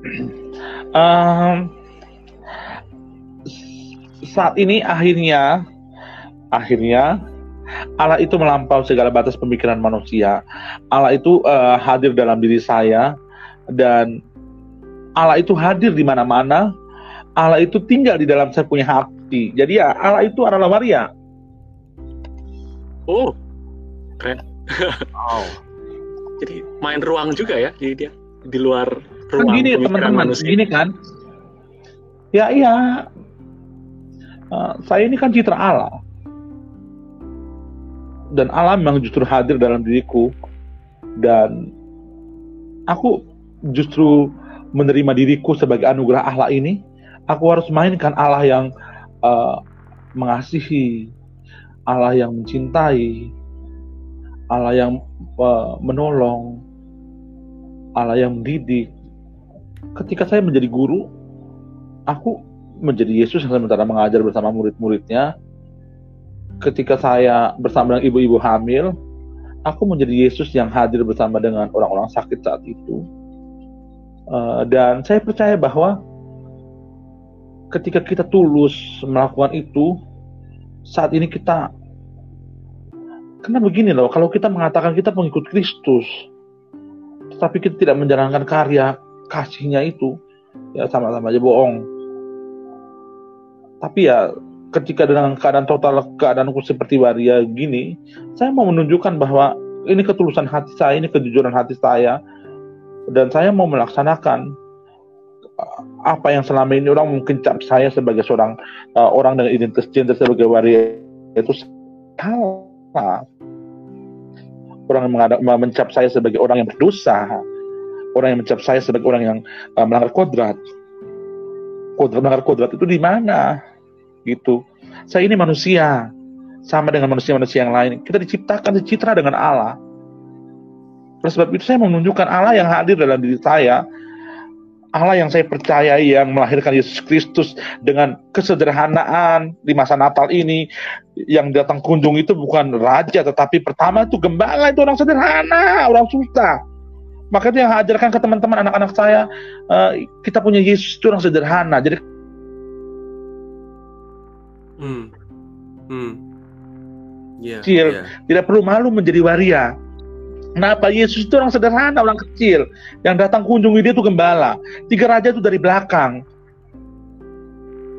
Um, saat ini akhirnya akhirnya Allah itu melampau segala batas pemikiran manusia. Allah itu uh, hadir dalam diri saya dan Allah itu hadir di mana-mana. Allah itu tinggal di dalam saya punya hati. Jadi ya Allah itu adalah Maria. Oh, keren. wow. Jadi main ruang juga ya, jadi dia di luar kan ruang. Kan gini teman-teman, gini kan? Ya iya. Uh, saya ini kan citra Allah dan Allah memang justru hadir dalam diriku. Dan aku justru menerima diriku sebagai anugerah Allah ini. Aku harus mainkan Allah yang uh, mengasihi Allah yang mencintai Allah yang uh, menolong Allah yang mendidik. Ketika saya menjadi guru aku menjadi Yesus yang sementara mengajar bersama murid-muridnya ketika saya bersama dengan ibu-ibu hamil, aku menjadi Yesus yang hadir bersama dengan orang-orang sakit saat itu. Uh, dan saya percaya bahwa ketika kita tulus melakukan itu, saat ini kita karena begini loh, kalau kita mengatakan kita pengikut Kristus, tetapi kita tidak menjalankan karya kasihnya itu, ya sama-sama aja bohong. Tapi ya ketika dengan keadaan total keadaanku seperti waria gini, saya mau menunjukkan bahwa ini ketulusan hati saya, ini kejujuran hati saya, dan saya mau melaksanakan uh, apa yang selama ini orang mungkin cap saya sebagai seorang uh, orang dengan identitas gender sebagai waria itu salah. Orang yang mengadap, mencap saya sebagai orang yang berdosa, orang yang mencap saya sebagai orang yang uh, melanggar kodrat. Kodrat melanggar kodrat itu di mana? Gitu. Saya ini manusia, sama dengan manusia-manusia yang lain. Kita diciptakan dicitra dengan Allah. Oleh sebab itu saya menunjukkan Allah yang hadir dalam diri saya, Allah yang saya percayai yang melahirkan Yesus Kristus dengan kesederhanaan di masa Natal ini yang datang kunjung itu bukan raja tetapi pertama itu gembala itu orang sederhana, orang susah. Maka itu yang hadirkan ke teman-teman anak-anak saya uh, kita punya Yesus itu orang sederhana. Jadi Hmm. Hmm. Yeah, kecil, yeah. tidak perlu malu menjadi waria. Kenapa Yesus itu orang sederhana, orang kecil yang datang kunjungi dia itu gembala. Tiga raja itu dari belakang.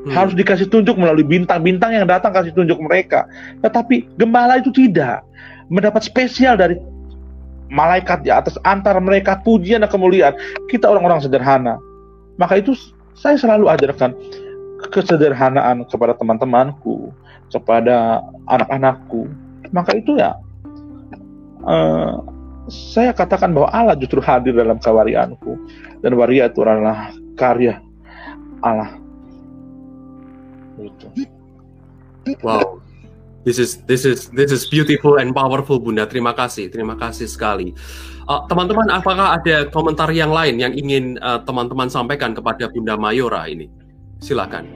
Hmm. Harus dikasih tunjuk melalui bintang-bintang yang datang kasih tunjuk mereka. Tetapi gembala itu tidak mendapat spesial dari malaikat di atas antara mereka pujian dan kemuliaan. Kita orang-orang sederhana. Maka itu saya selalu ajarkan kesederhanaan kepada teman-temanku, kepada anak-anakku. Maka itu ya uh, saya katakan bahwa Allah justru hadir dalam kewarianku dan waria itu adalah karya Allah Gitu. Wow. This is this is this is beautiful and powerful Bunda. Terima kasih, terima kasih sekali. Uh, teman-teman, uh, apakah ada komentar yang lain yang ingin uh, teman-teman sampaikan kepada Bunda Mayora ini? Silakan.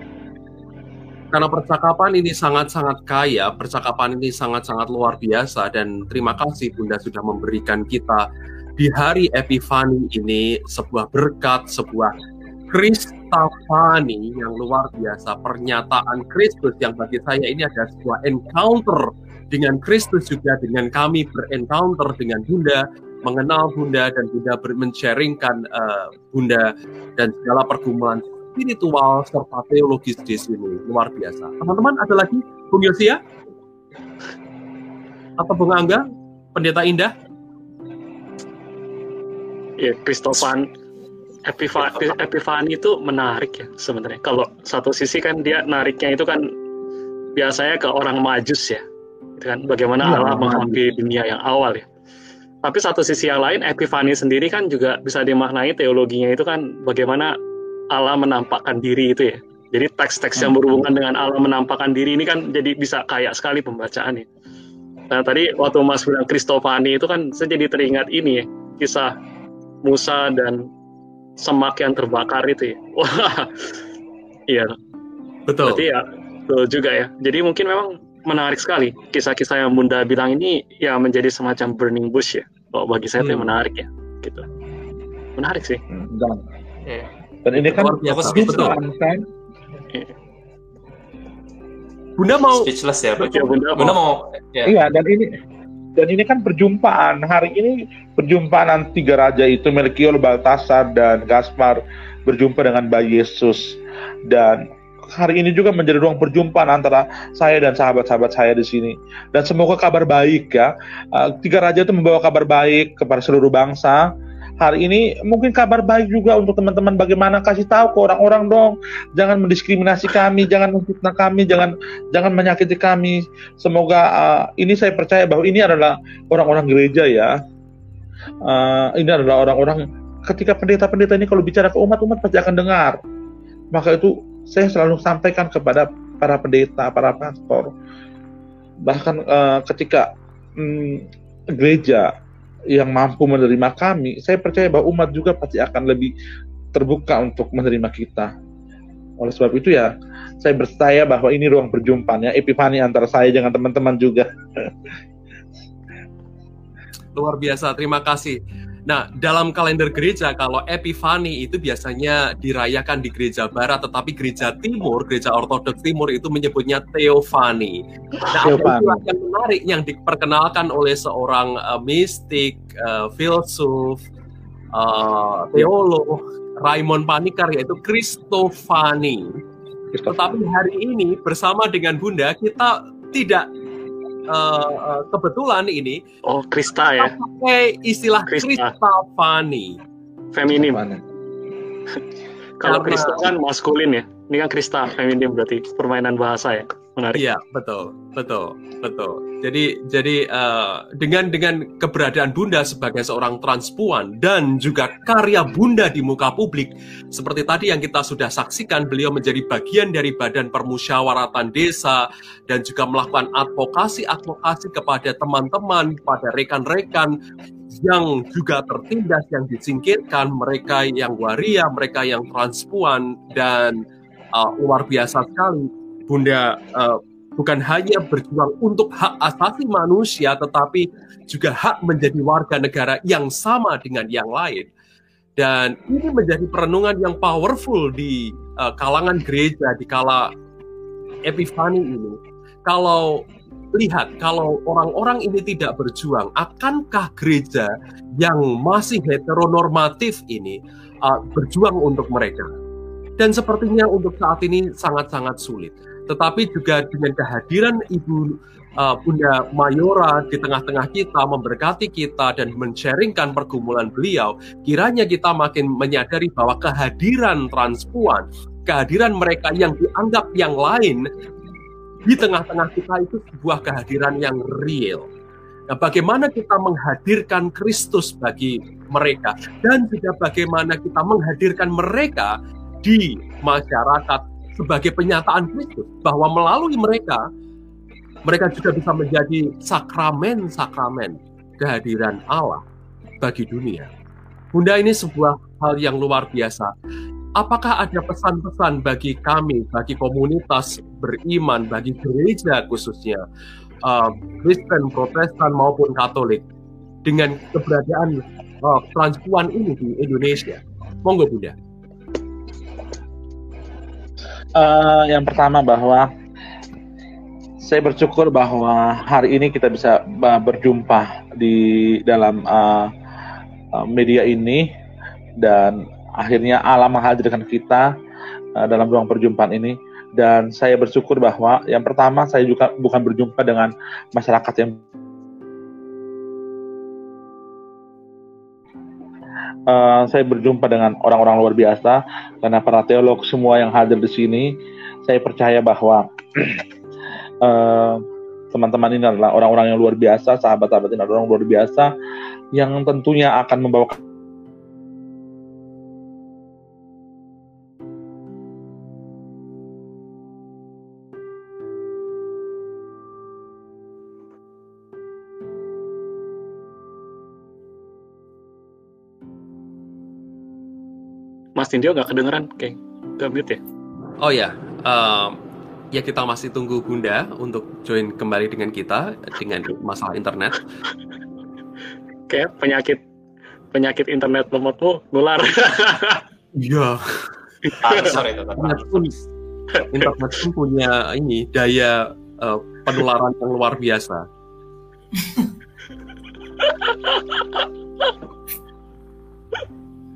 Karena percakapan ini sangat-sangat kaya, percakapan ini sangat-sangat luar biasa dan terima kasih Bunda sudah memberikan kita di hari Epifani ini sebuah berkat, sebuah Kristafani yang luar biasa pernyataan Kristus yang bagi saya ini ada sebuah encounter dengan Kristus juga dengan kami berencounter dengan Bunda mengenal Bunda dan Bunda men-sharingkan uh, Bunda dan segala pergumulan spiritual serta teologis di sini luar biasa. Teman-teman ada lagi Bung Yosia atau Bung Angga, Pendeta Indah? Ya, Kristofan Epifani itu menarik ya sebenarnya. Kalau satu sisi kan dia nariknya itu kan biasanya ke orang majus ya, itu kan bagaimana ya, Allah menghadapi dunia yang awal ya. Tapi satu sisi yang lain, Epifani sendiri kan juga bisa dimaknai teologinya itu kan bagaimana Allah menampakkan diri itu ya. Jadi teks-teks yang hmm. berhubungan dengan Allah menampakkan diri ini kan jadi bisa kaya sekali pembacaannya. Nah tadi waktu Mas bilang Kristofani itu kan saya jadi teringat ini ya, kisah Musa dan semak yang terbakar itu ya. Wah, iya. Betul. Berarti ya, betul juga ya. Jadi mungkin memang menarik sekali kisah-kisah yang Bunda bilang ini ya menjadi semacam burning bush ya. Oh, bagi saya itu hmm. menarik ya, gitu. Menarik sih. Hmm, yeah. Dan ini kan biasa, betul. kan? Bunda mau speechless ya, Bunda, Bunda, Bunda mau, ya. Iya, dan ini dan ini kan perjumpaan hari ini perjumpaan tiga raja itu Melkior, Baltasar dan Gaspar berjumpa dengan bayi Yesus dan hari ini juga menjadi ruang perjumpaan antara saya dan sahabat-sahabat saya di sini dan semoga kabar baik ya uh, tiga raja itu membawa kabar baik kepada seluruh bangsa hari ini mungkin kabar baik juga untuk teman-teman. Bagaimana? Kasih tahu ke orang-orang dong. Jangan mendiskriminasi kami jangan memfitnah kami jangan jangan menyakiti kami. Semoga uh, ini saya percaya bahwa ini adalah orang-orang gereja ya. Uh, ini adalah orang-orang ketika pendeta-pendeta ini kalau bicara ke umat umat pasti akan dengar. Maka itu saya selalu sampaikan kepada para pendeta para pastor. Bahkan uh, ketika um, gereja yang mampu menerima kami, saya percaya bahwa umat juga pasti akan lebih terbuka untuk menerima kita. Oleh sebab itu ya, saya percaya bahwa ini ruang perjumpaan ya, epifani antara saya dengan teman-teman juga. Luar biasa, terima kasih. Nah, dalam kalender gereja kalau Epifani itu biasanya dirayakan di gereja barat, tetapi gereja timur, gereja ortodoks timur itu menyebutnya Theophany. Nah, Theophany. ada yang menarik yang diperkenalkan oleh seorang uh, mistik, uh, filsuf, uh, teolog Raymond Panikar yaitu Kristofani. Tetapi hari ini bersama dengan Bunda kita tidak uh, kebetulan ini oh Krista ya? pakai istilah Krista, Fani feminim. Kalau Krista kan maskulin ya? Ini kan Krista feminim berarti permainan bahasa ya menarik. Iya betul betul betul. Jadi jadi uh, dengan dengan keberadaan Bunda sebagai seorang transpuan dan juga karya Bunda di muka publik seperti tadi yang kita sudah saksikan beliau menjadi bagian dari badan permusyawaratan desa dan juga melakukan advokasi-advokasi kepada teman-teman, pada rekan-rekan yang juga tertindas, yang disingkirkan, mereka yang waria, mereka yang transpuan dan uh, luar biasa sekali Bunda uh, bukan hanya berjuang untuk hak asasi manusia, tetapi juga hak menjadi warga negara yang sama dengan yang lain. Dan ini menjadi perenungan yang powerful di uh, kalangan gereja di kala Epifani ini. Kalau lihat, kalau orang-orang ini tidak berjuang, akankah gereja yang masih heteronormatif ini uh, berjuang untuk mereka? dan sepertinya untuk saat ini sangat-sangat sulit. Tetapi juga dengan kehadiran Ibu uh, Bunda Mayora di tengah-tengah kita, memberkati kita dan men-sharingkan pergumulan beliau, kiranya kita makin menyadari bahwa kehadiran transpuan, kehadiran mereka yang dianggap yang lain di tengah-tengah kita itu sebuah kehadiran yang real. Nah, bagaimana kita menghadirkan Kristus bagi mereka dan juga bagaimana kita menghadirkan mereka di masyarakat sebagai penyataan Kristus bahwa melalui mereka mereka juga bisa menjadi sakramen-sakramen kehadiran Allah bagi dunia. Bunda ini sebuah hal yang luar biasa. Apakah ada pesan-pesan bagi kami, bagi komunitas beriman, bagi gereja khususnya, uh, Kristen, Protestan maupun Katolik, dengan keberadaan uh, transpuan ini di Indonesia? Monggo Bunda. Uh, yang pertama bahwa saya bersyukur bahwa hari ini kita bisa uh, berjumpa di dalam uh, media ini dan akhirnya Allah menghadirkan kita uh, dalam ruang perjumpaan ini. Dan saya bersyukur bahwa yang pertama saya juga bukan berjumpa dengan masyarakat yang uh, saya berjumpa dengan orang-orang luar biasa karena para teolog semua yang hadir di sini saya percaya bahwa uh, teman-teman ini adalah orang-orang yang luar biasa sahabat-sahabat ini adalah orang luar biasa yang tentunya akan membawa Mas Tindyo nggak kedengeran, kayak ke mute ya? Oh ya, um, ya kita masih tunggu Bunda untuk join kembali dengan kita dengan masalah internet. Kayak penyakit penyakit internet lemotmu nular. Iya. Ansor itu internet pun, internet pun punya ini daya uh, penularan yang luar biasa.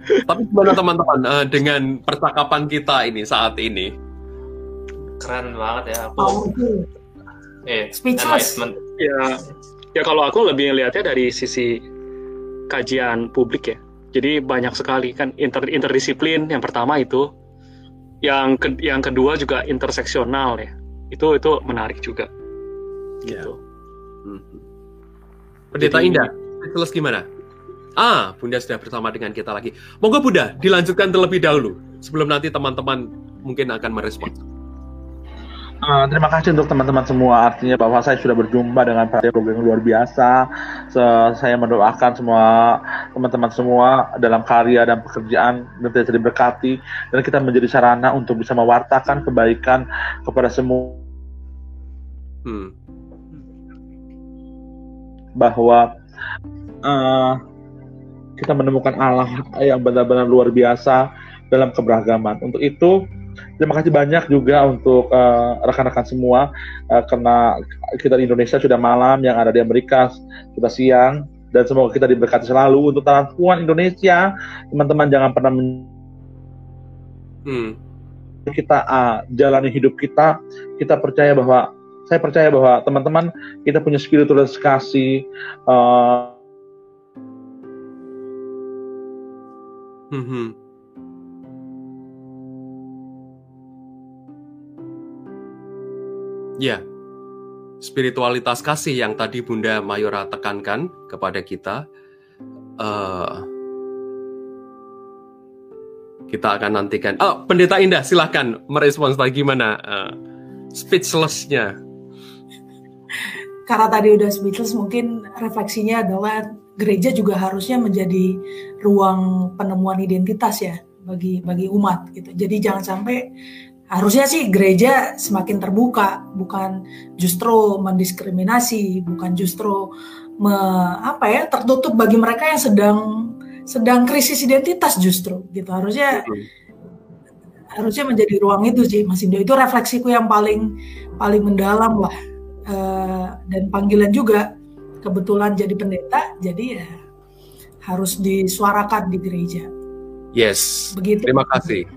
Tapi gimana teman-teman uh, dengan percakapan kita ini saat ini? Keren banget ya aku. Oh, Eh, Speechless. ya, ya kalau aku lebih ngelihatnya dari sisi kajian publik ya. Jadi banyak sekali kan inter interdisiplin yang pertama itu, yang ke, yang kedua juga interseksional ya. Itu itu menarik juga. Ya. Gitu. Hmm. Pendeta Jadi- Indah, Speechless gimana? Ah, Bunda sudah bersama dengan kita lagi. Monggo Bunda, dilanjutkan terlebih dahulu sebelum nanti teman-teman mungkin akan merespon. Uh, terima kasih untuk teman-teman semua. Artinya bahwa saya sudah berjumpa dengan para teolog yang luar biasa. Se- saya mendoakan semua teman-teman semua dalam karya dan pekerjaan dan tidak diberkati dan kita menjadi sarana untuk bisa mewartakan kebaikan kepada semua Hmm. bahwa uh, kita menemukan Allah yang benar-benar luar biasa dalam keberagaman. Untuk itu, terima kasih banyak juga untuk uh, rekan-rekan semua uh, karena kita di Indonesia sudah malam, yang ada di Amerika sudah siang dan semoga kita diberkati selalu untuk transpuan Indonesia. Teman-teman jangan pernah men- Hmm. kita uh, jalani hidup kita, kita percaya bahwa saya percaya bahwa teman-teman kita punya spiritualitas kasih uh, Hmm. Ya, spiritualitas kasih yang tadi Bunda Mayora tekankan kepada kita, eh, kita akan nantikan. Oh, Pendeta Indah, silahkan merespons lagi gimana eh, speechless-nya. karena tadi udah speechless mungkin refleksinya adalah gereja juga harusnya menjadi ruang penemuan identitas ya bagi bagi umat gitu. Jadi jangan sampai harusnya sih gereja semakin terbuka, bukan justru mendiskriminasi, bukan justru me, apa ya tertutup bagi mereka yang sedang sedang krisis identitas justru gitu. Harusnya harusnya menjadi ruang itu sih Mas Indo itu refleksiku yang paling paling mendalam lah Eh, dan panggilan juga kebetulan jadi pendeta jadi ya harus disuarakan di gereja Yes, begitu terima kasih.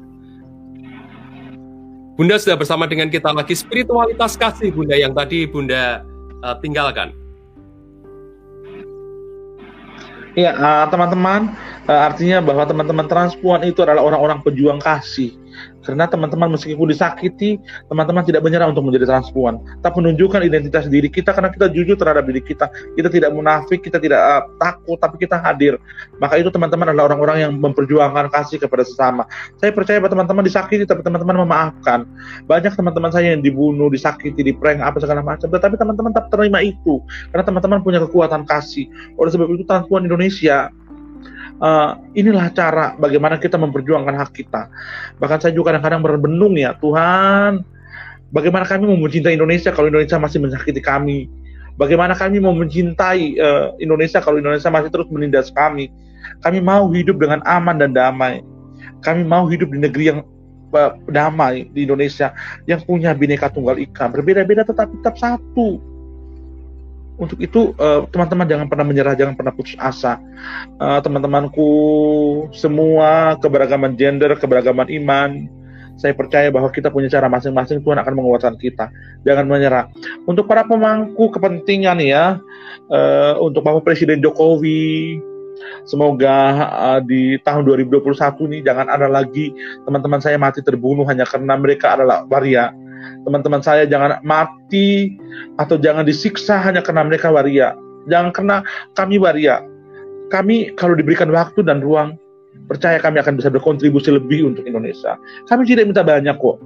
Bunda sudah bersama dengan kita lagi spiritualitas kasih Bunda yang tadi Bunda uh, tinggalkan. Iya, uh, teman-teman, uh, artinya bahwa teman-teman transpuan itu adalah orang-orang pejuang kasih. Karena teman-teman meskipun disakiti, teman-teman tidak menyerah untuk menjadi transpuan. Tapi menunjukkan identitas diri kita karena kita jujur terhadap diri kita. Kita tidak munafik, kita tidak uh, takut, tapi kita hadir. Maka itu teman-teman adalah orang-orang yang memperjuangkan kasih kepada sesama. Saya percaya bahwa teman-teman disakiti, tapi teman-teman memaafkan. Banyak teman-teman saya yang dibunuh, disakiti, diprank, apa segala macam. Tetapi teman-teman tetap terima itu. Karena teman-teman punya kekuatan kasih. Oleh sebab itu transpuan Indonesia uh, inilah cara bagaimana kita memperjuangkan hak kita. Bahkan saya juga kadang-kadang berenung ya, Tuhan, bagaimana kami mau mencintai Indonesia kalau Indonesia masih menyakiti kami? Bagaimana kami mau mencintai uh, Indonesia kalau Indonesia masih terus menindas kami? Kami mau hidup dengan aman dan damai. Kami mau hidup di negeri yang uh, damai di Indonesia yang punya bineka tunggal ika, berbeda-beda tetapi tetap satu untuk itu uh, teman-teman jangan pernah menyerah, jangan pernah putus asa. Uh, teman-temanku semua keberagaman gender, keberagaman iman, saya percaya bahwa kita punya cara masing-masing Tuhan akan menguatkan kita. Jangan menyerah. Untuk para pemangku kepentingan ya, uh, untuk Bapak Presiden Jokowi, semoga uh, di tahun 2021 ini jangan ada lagi teman-teman saya mati terbunuh hanya karena mereka adalah waria teman-teman saya jangan mati atau jangan disiksa hanya karena mereka waria. Jangan karena kami waria. Kami kalau diberikan waktu dan ruang, percaya kami akan bisa berkontribusi lebih untuk Indonesia. Kami tidak minta banyak kok.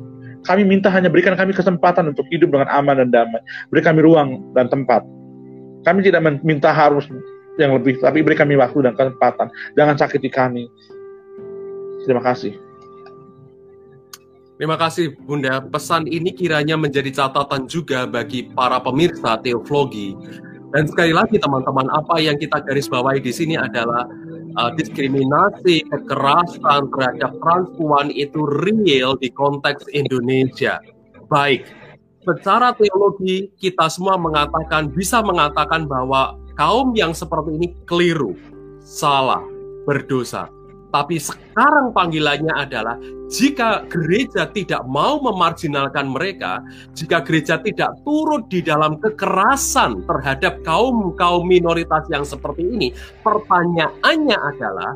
Kami minta hanya berikan kami kesempatan untuk hidup dengan aman dan damai. Beri kami ruang dan tempat. Kami tidak minta harus yang lebih, tapi beri kami waktu dan kesempatan. Jangan sakiti kami. Terima kasih. Terima kasih Bunda. Pesan ini kiranya menjadi catatan juga bagi para pemirsa teologi. Dan sekali lagi teman-teman, apa yang kita garis bawahi di sini adalah uh, diskriminasi, kekerasan terhadap transpuan itu real di konteks Indonesia. Baik, secara teologi kita semua mengatakan bisa mengatakan bahwa kaum yang seperti ini keliru, salah, berdosa. Tapi sekarang panggilannya adalah jika gereja tidak mau memarginalkan mereka, jika gereja tidak turut di dalam kekerasan terhadap kaum-kaum minoritas yang seperti ini, pertanyaannya adalah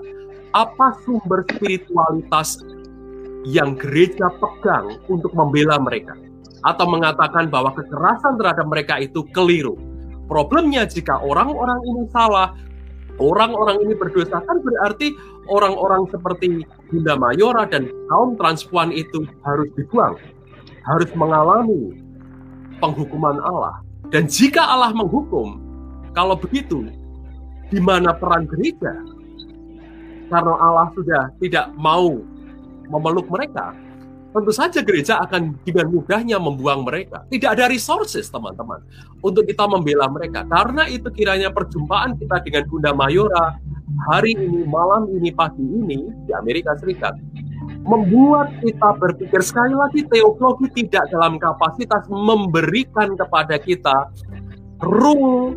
apa sumber spiritualitas yang gereja pegang untuk membela mereka? Atau mengatakan bahwa kekerasan terhadap mereka itu keliru. Problemnya jika orang-orang ini salah, orang-orang ini berdosa kan berarti orang-orang seperti Bunda Mayora dan kaum transpuan itu harus dibuang, harus mengalami penghukuman Allah. Dan jika Allah menghukum, kalau begitu, di mana peran gereja? Karena Allah sudah tidak mau memeluk mereka, tentu saja gereja akan dengan mudahnya membuang mereka. Tidak ada resources, teman-teman, untuk kita membela mereka. Karena itu kiranya perjumpaan kita dengan Bunda Mayora hari ini, malam ini, pagi ini di Amerika Serikat membuat kita berpikir sekali lagi teologi tidak dalam kapasitas memberikan kepada kita rule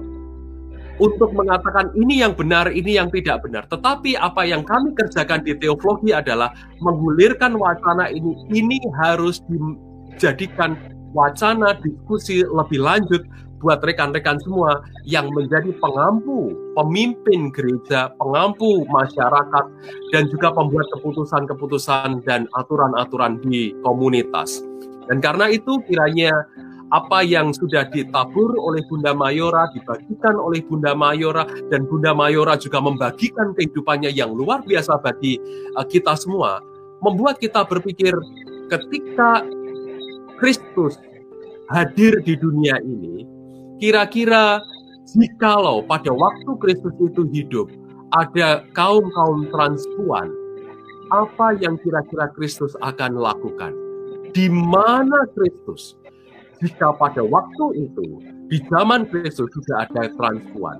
untuk mengatakan ini yang benar, ini yang tidak benar. Tetapi apa yang kami kerjakan di teologi adalah menggulirkan wacana ini. Ini harus dijadikan wacana diskusi lebih lanjut buat rekan-rekan semua yang menjadi pengampu, pemimpin gereja, pengampu masyarakat, dan juga pembuat keputusan-keputusan dan aturan-aturan di komunitas. Dan karena itu kiranya apa yang sudah ditabur oleh Bunda Mayora dibagikan oleh Bunda Mayora dan Bunda Mayora juga membagikan kehidupannya yang luar biasa bagi uh, kita semua membuat kita berpikir ketika Kristus hadir di dunia ini kira-kira jikalau pada waktu Kristus itu hidup ada kaum-kaum transpuan apa yang kira-kira Kristus akan lakukan di mana Kristus jika pada waktu itu di zaman Kristus sudah ada transpuan,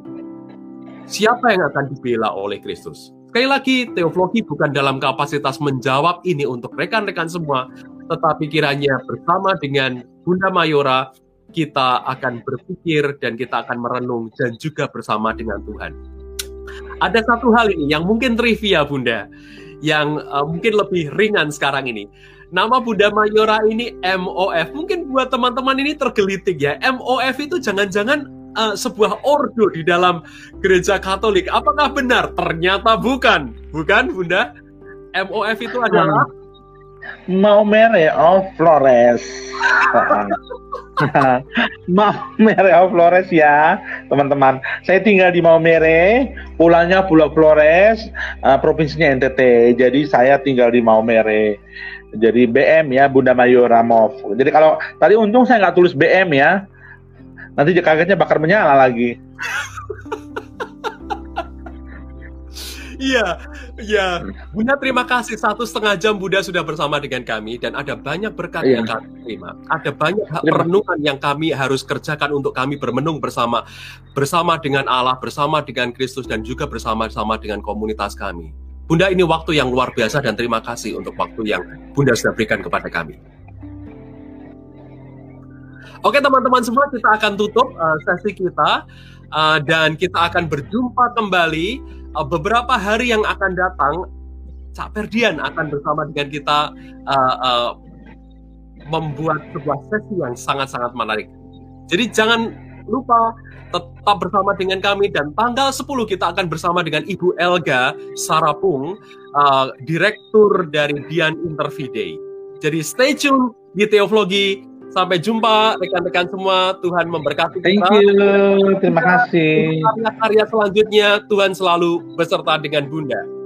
siapa yang akan dibela oleh Kristus? Sekali lagi, teologi bukan dalam kapasitas menjawab ini untuk rekan-rekan semua, tetapi kiranya bersama dengan Bunda Mayora, kita akan berpikir dan kita akan merenung dan juga bersama dengan Tuhan. Ada satu hal ini yang mungkin trivia Bunda, yang uh, mungkin lebih ringan sekarang ini. Nama Bunda Mayora ini MOF. Mungkin buat teman-teman ini tergelitik ya. MOF itu jangan-jangan uh, sebuah ordo di dalam gereja Katolik. Apakah benar? Ternyata bukan. Bukan, Bunda? MOF itu adalah Maumere of Flores. Maumere of Flores ya, teman-teman. Saya tinggal di Maumere, pulangnya Pulau Flores, uh, provinsinya NTT. Jadi saya tinggal di Maumere. Jadi BM ya, Bunda Mayu Ramov. Jadi kalau tadi untung saya nggak tulis BM ya, nanti kagetnya bakar menyala lagi. Iya, iya. Bunda terima kasih satu setengah jam Bunda sudah bersama dengan kami dan ada banyak berkat Iya. yang kami terima. Ada banyak perenungan yang kami harus kerjakan untuk kami bermenung bersama bersama dengan Allah, bersama dengan Kristus dan juga bersama-sama dengan komunitas kami. Bunda ini waktu yang luar biasa dan terima kasih untuk waktu yang Bunda sudah berikan kepada kami. Oke teman-teman semua kita akan tutup uh, sesi kita uh, dan kita akan berjumpa kembali uh, beberapa hari yang akan datang. Cak Ferdian akan bersama dengan kita uh, uh, membuat sebuah sesi yang sangat-sangat menarik. Jadi jangan lupa tetap bersama dengan kami dan tanggal 10 kita akan bersama dengan Ibu Elga Sarapung, uh, Direktur dari Dian Intervide. Jadi stay tune di Teologi. Sampai jumpa rekan-rekan semua. Tuhan memberkati Thank kita. you, terima kasih. Karya-karya selanjutnya Tuhan selalu beserta dengan Bunda.